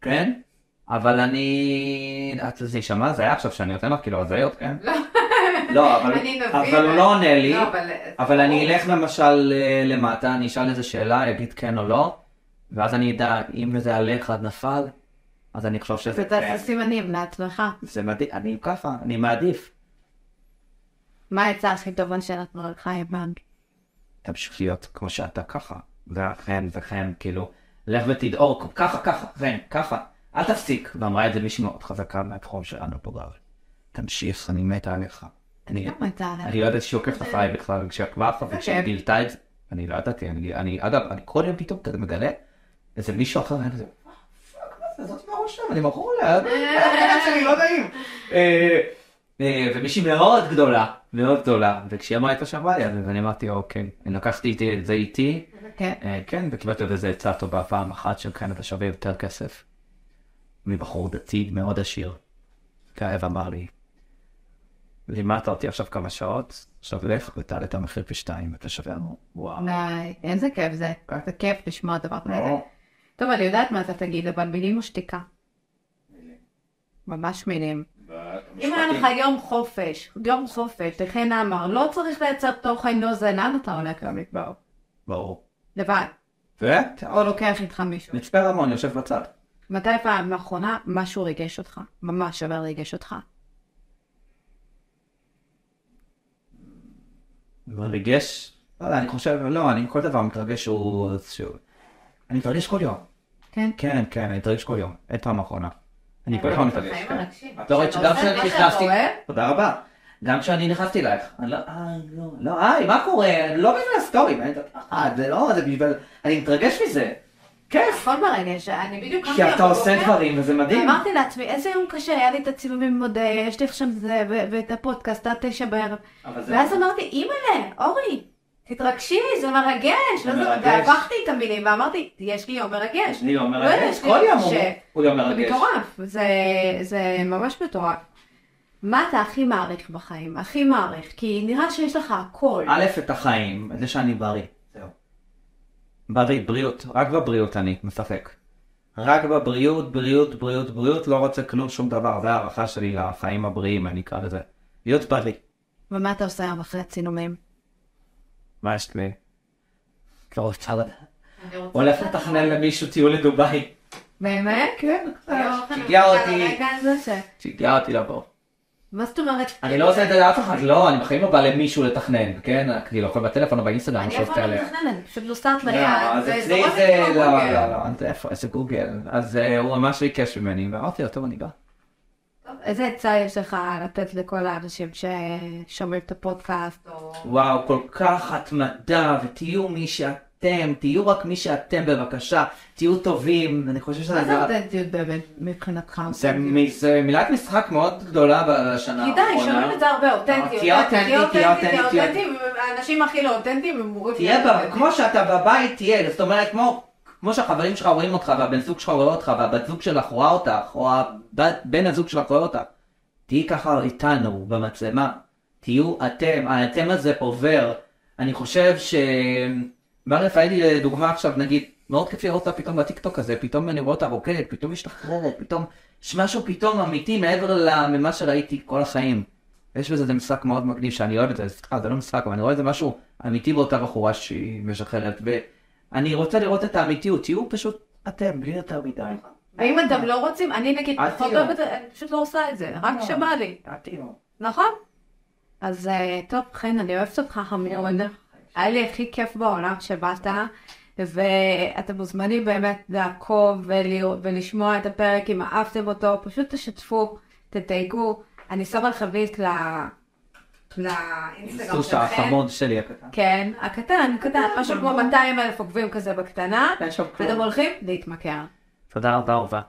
כן? אבל אני... את זה יישמע, זה היה עכשיו שאני נותן לך כאילו הזיות, כן? לא, אבל, אני נביא, אבל הוא לא עונה לי, לא, אבל- אבל אני אלך למשל אה, למטה, אני אשאל איזה שאלה, אגיד כן או לא, ואז אני אדע אם זה אחד נפל, אז אני חושב שזה כן. עושה סימנים לעצמך. זה מדהים, אני ככה, אני מעדיף. מה העצה הכי טובה שנתנו לך, איבן? תמשיך להיות כמו שאתה ככה. זה חן וכן, כאילו, לך ותדאור, ככה, ככה, חן, ככה, אל תפסיק. ואמרה את זה מישהי מאוד חזקה מהתחום שלנו פה בארץ. תמשיך, אני מת עליך. אני לא ידעתי שהיא עוקבת אחריי בכלל, כשעקבה אחריי, וכשהיא גילתה את זה, אני לא ידעתי, אני, אני, אגב, אני כל יום פתאום כזה מגלה איזה מישהו אחר, אני כזה, "מה, fuck, מה זה, זאת מהראש שם, אני מכור לה, שלי לא נעים. אה, אה, ומישהי מאוד גדולה, מאוד גדולה, וכשהיא אמרה את השבוע לי, אז אני אמרתי, אוקיי, לקחתי את זה איתי, כן. אה, כן, וקיבלתי עוד איזה עצה טובה פעם אחת של כן, אתה שווה יותר כסף. מבחור דתי מאוד עשיר. כאב אמר לי, לימדת אותי עכשיו כמה שעות, עכשיו לך ותעלה את המחיר פי שתיים, ואתה שווה לנו, וואו. איזה כיף זה. זה כיף לשמוע דבר כזה. טוב, אני יודעת מה אתה תגיד, אבל מילים או שתיקה? ממש מילים. אם היה לך יום חופש, יום חופש, לכן אמר, לא צריך לייצר תוכן, לא זה, לאן אתה הולך גם לקבור? ברור. לבד. ו? או לוקח איתך מישהו. מצפה רמון יושב בצד. מתי פעם האחרונה משהו ריגש אותך? ממש אבל ריגש אותך. ריגש? לא יודע, אני חושב, לא, אני כל דבר מתרגש שהוא... שהוא- אני מתרגש כל יום. כן? כן, כן, אני מתרגש כל יום. אין פעם אחרונה. אני כל פעם מתרגש. כן. מרגשים. את לא ראית שגם כשאני נכנסתי, תודה רבה. גם כשאני נכנסתי אלייך, אני לא, אה, לא, לא, היי, מה קורה? לא בשביל הסטורים, אה, זה לא, זה בשביל, אני מתרגש מזה. כיף. הכל מרגש, אני בדיוק כי אתה עושה דברים וזה מדהים. אמרתי לעצמי, איזה יום קשה, היה לי את הצילומים עוד, אה, יש לי עכשיו זה, ו- ואת הפודקאסט עד תשע בערב. ואז אמרתי, אימא'לה, אורי, תתרגשי, זה מרגש. זה לא זה- מרגש. והפכתי את המילים ואמרתי, יש לי יום מרגש. לי יום לא מרגש, כל יום הוא- יום זה מרגש. מטורף, זה- זה ממש מטורף. מה אתה הכי מעריך בחיים? הכי מעריך, כי נראה שיש לך הכל. א', את החיים, זה שאני בריא. זהו. בריא, בריאות, רק בבריאות אני משחק. רק בבריאות, בריאות, בריאות, בריאות, לא רוצה כלום, שום דבר, זה הערכה שלי לחיים הבריאים, אני אקרא לזה. להיות בריא. ומה אתה עושה היום אחרי הצילומים? מה יש לי? כבר רוצה לדעת. הולך לתכנן למישהו טיול לדובאי. באמת? כן, שיגע אותי. שיגע אותי לבוא. מה זאת אומרת? אני לא עושה את זה לאף אחד, לא, אני בחיים לא בא למישהו לתכנן, כן? אני לא יכול בטלפון או באינסטגרם, אני אני אף חושב פעם לא כאלה. מתכננת, אני פשוט נוסעת לא, אז אצלי זה, לא. לא, לא, איפה, איזה גוגל. אז אה, הוא ממש ביקש ממני, ואמרתי לו, טוב, אני בא. איזה עצה יש לך לתת לכל האנשים ששומעים את הפודקאסט, או... וואו, כל כך התמדה, ותהיו מי שאתם, תהיו רק מי שאתם בבקשה, תהיו טובים, אני חושב שזה... מה זה אותנטיות באמת מבחינתך? זה מילת משחק מאוד גדולה בשנה כי די, האחרונה. שומעים את זה הרבה, אותנטי, תהיה אותנטי, תהיה אותנטי, תהיה אותנטי, והאנשים הכי לא אותנטיים הם אמורים תהיה אותנטיים. כמו שאתה בבית תהיה, זאת אומרת, כמו... כמו שהחברים שלך רואים אותך, והבן זוג שלך רואה אותך, והבת זוג שלך רואה אותך, או בן הזוג שלך רואה אותך. תהיי ככה איתנו במצלמה. תהיו אתם, האתם הזה עובר. אני חושב ש... בר רפאלי לדוגמה עכשיו, נגיד, מאוד כיף לראות אותה פתאום בטיקטוק הזה, פתאום אני רואה אותה רוקדת, פתאום משתחררת, פתאום... יש משהו פתאום אמיתי מעבר למה שראיתי כל החיים. יש בזה משחק מאוד מגניב שאני אוהב את זה, סליחה, זה לא משחק, אבל אני רואה איזה משהו אמיתי באותה בחורה שהיא משחררת, ואני רוצה לראות את האמיתיות, תהיו פשוט אתם, בלי יותר מדי. האם אתם לא רוצים? אני נגיד פחות. אוהבת, אני פשוט לא עושה את זה, רק לא. שבא לי. אל תהיו. נכון? אז אה, טוב, חן, אני אוהבת אותך מאוד. היה לי הכי כיף בעולם שבאת, ואתם מוזמנים באמת לעקוב ולשמוע את הפרק אם אהבתם אותו, פשוט תשתפו, תתייגו. אני שמה לכם לינק. לאינסטגרם סוס שלכם. החמוד שלי הקטן. כן, הקטן, הקטן, משהו כמו 200 אלף עוקבים כזה בקטנה, אין שם כלום. ואתם הולכים להתמכר. תודה רבה, אהובה.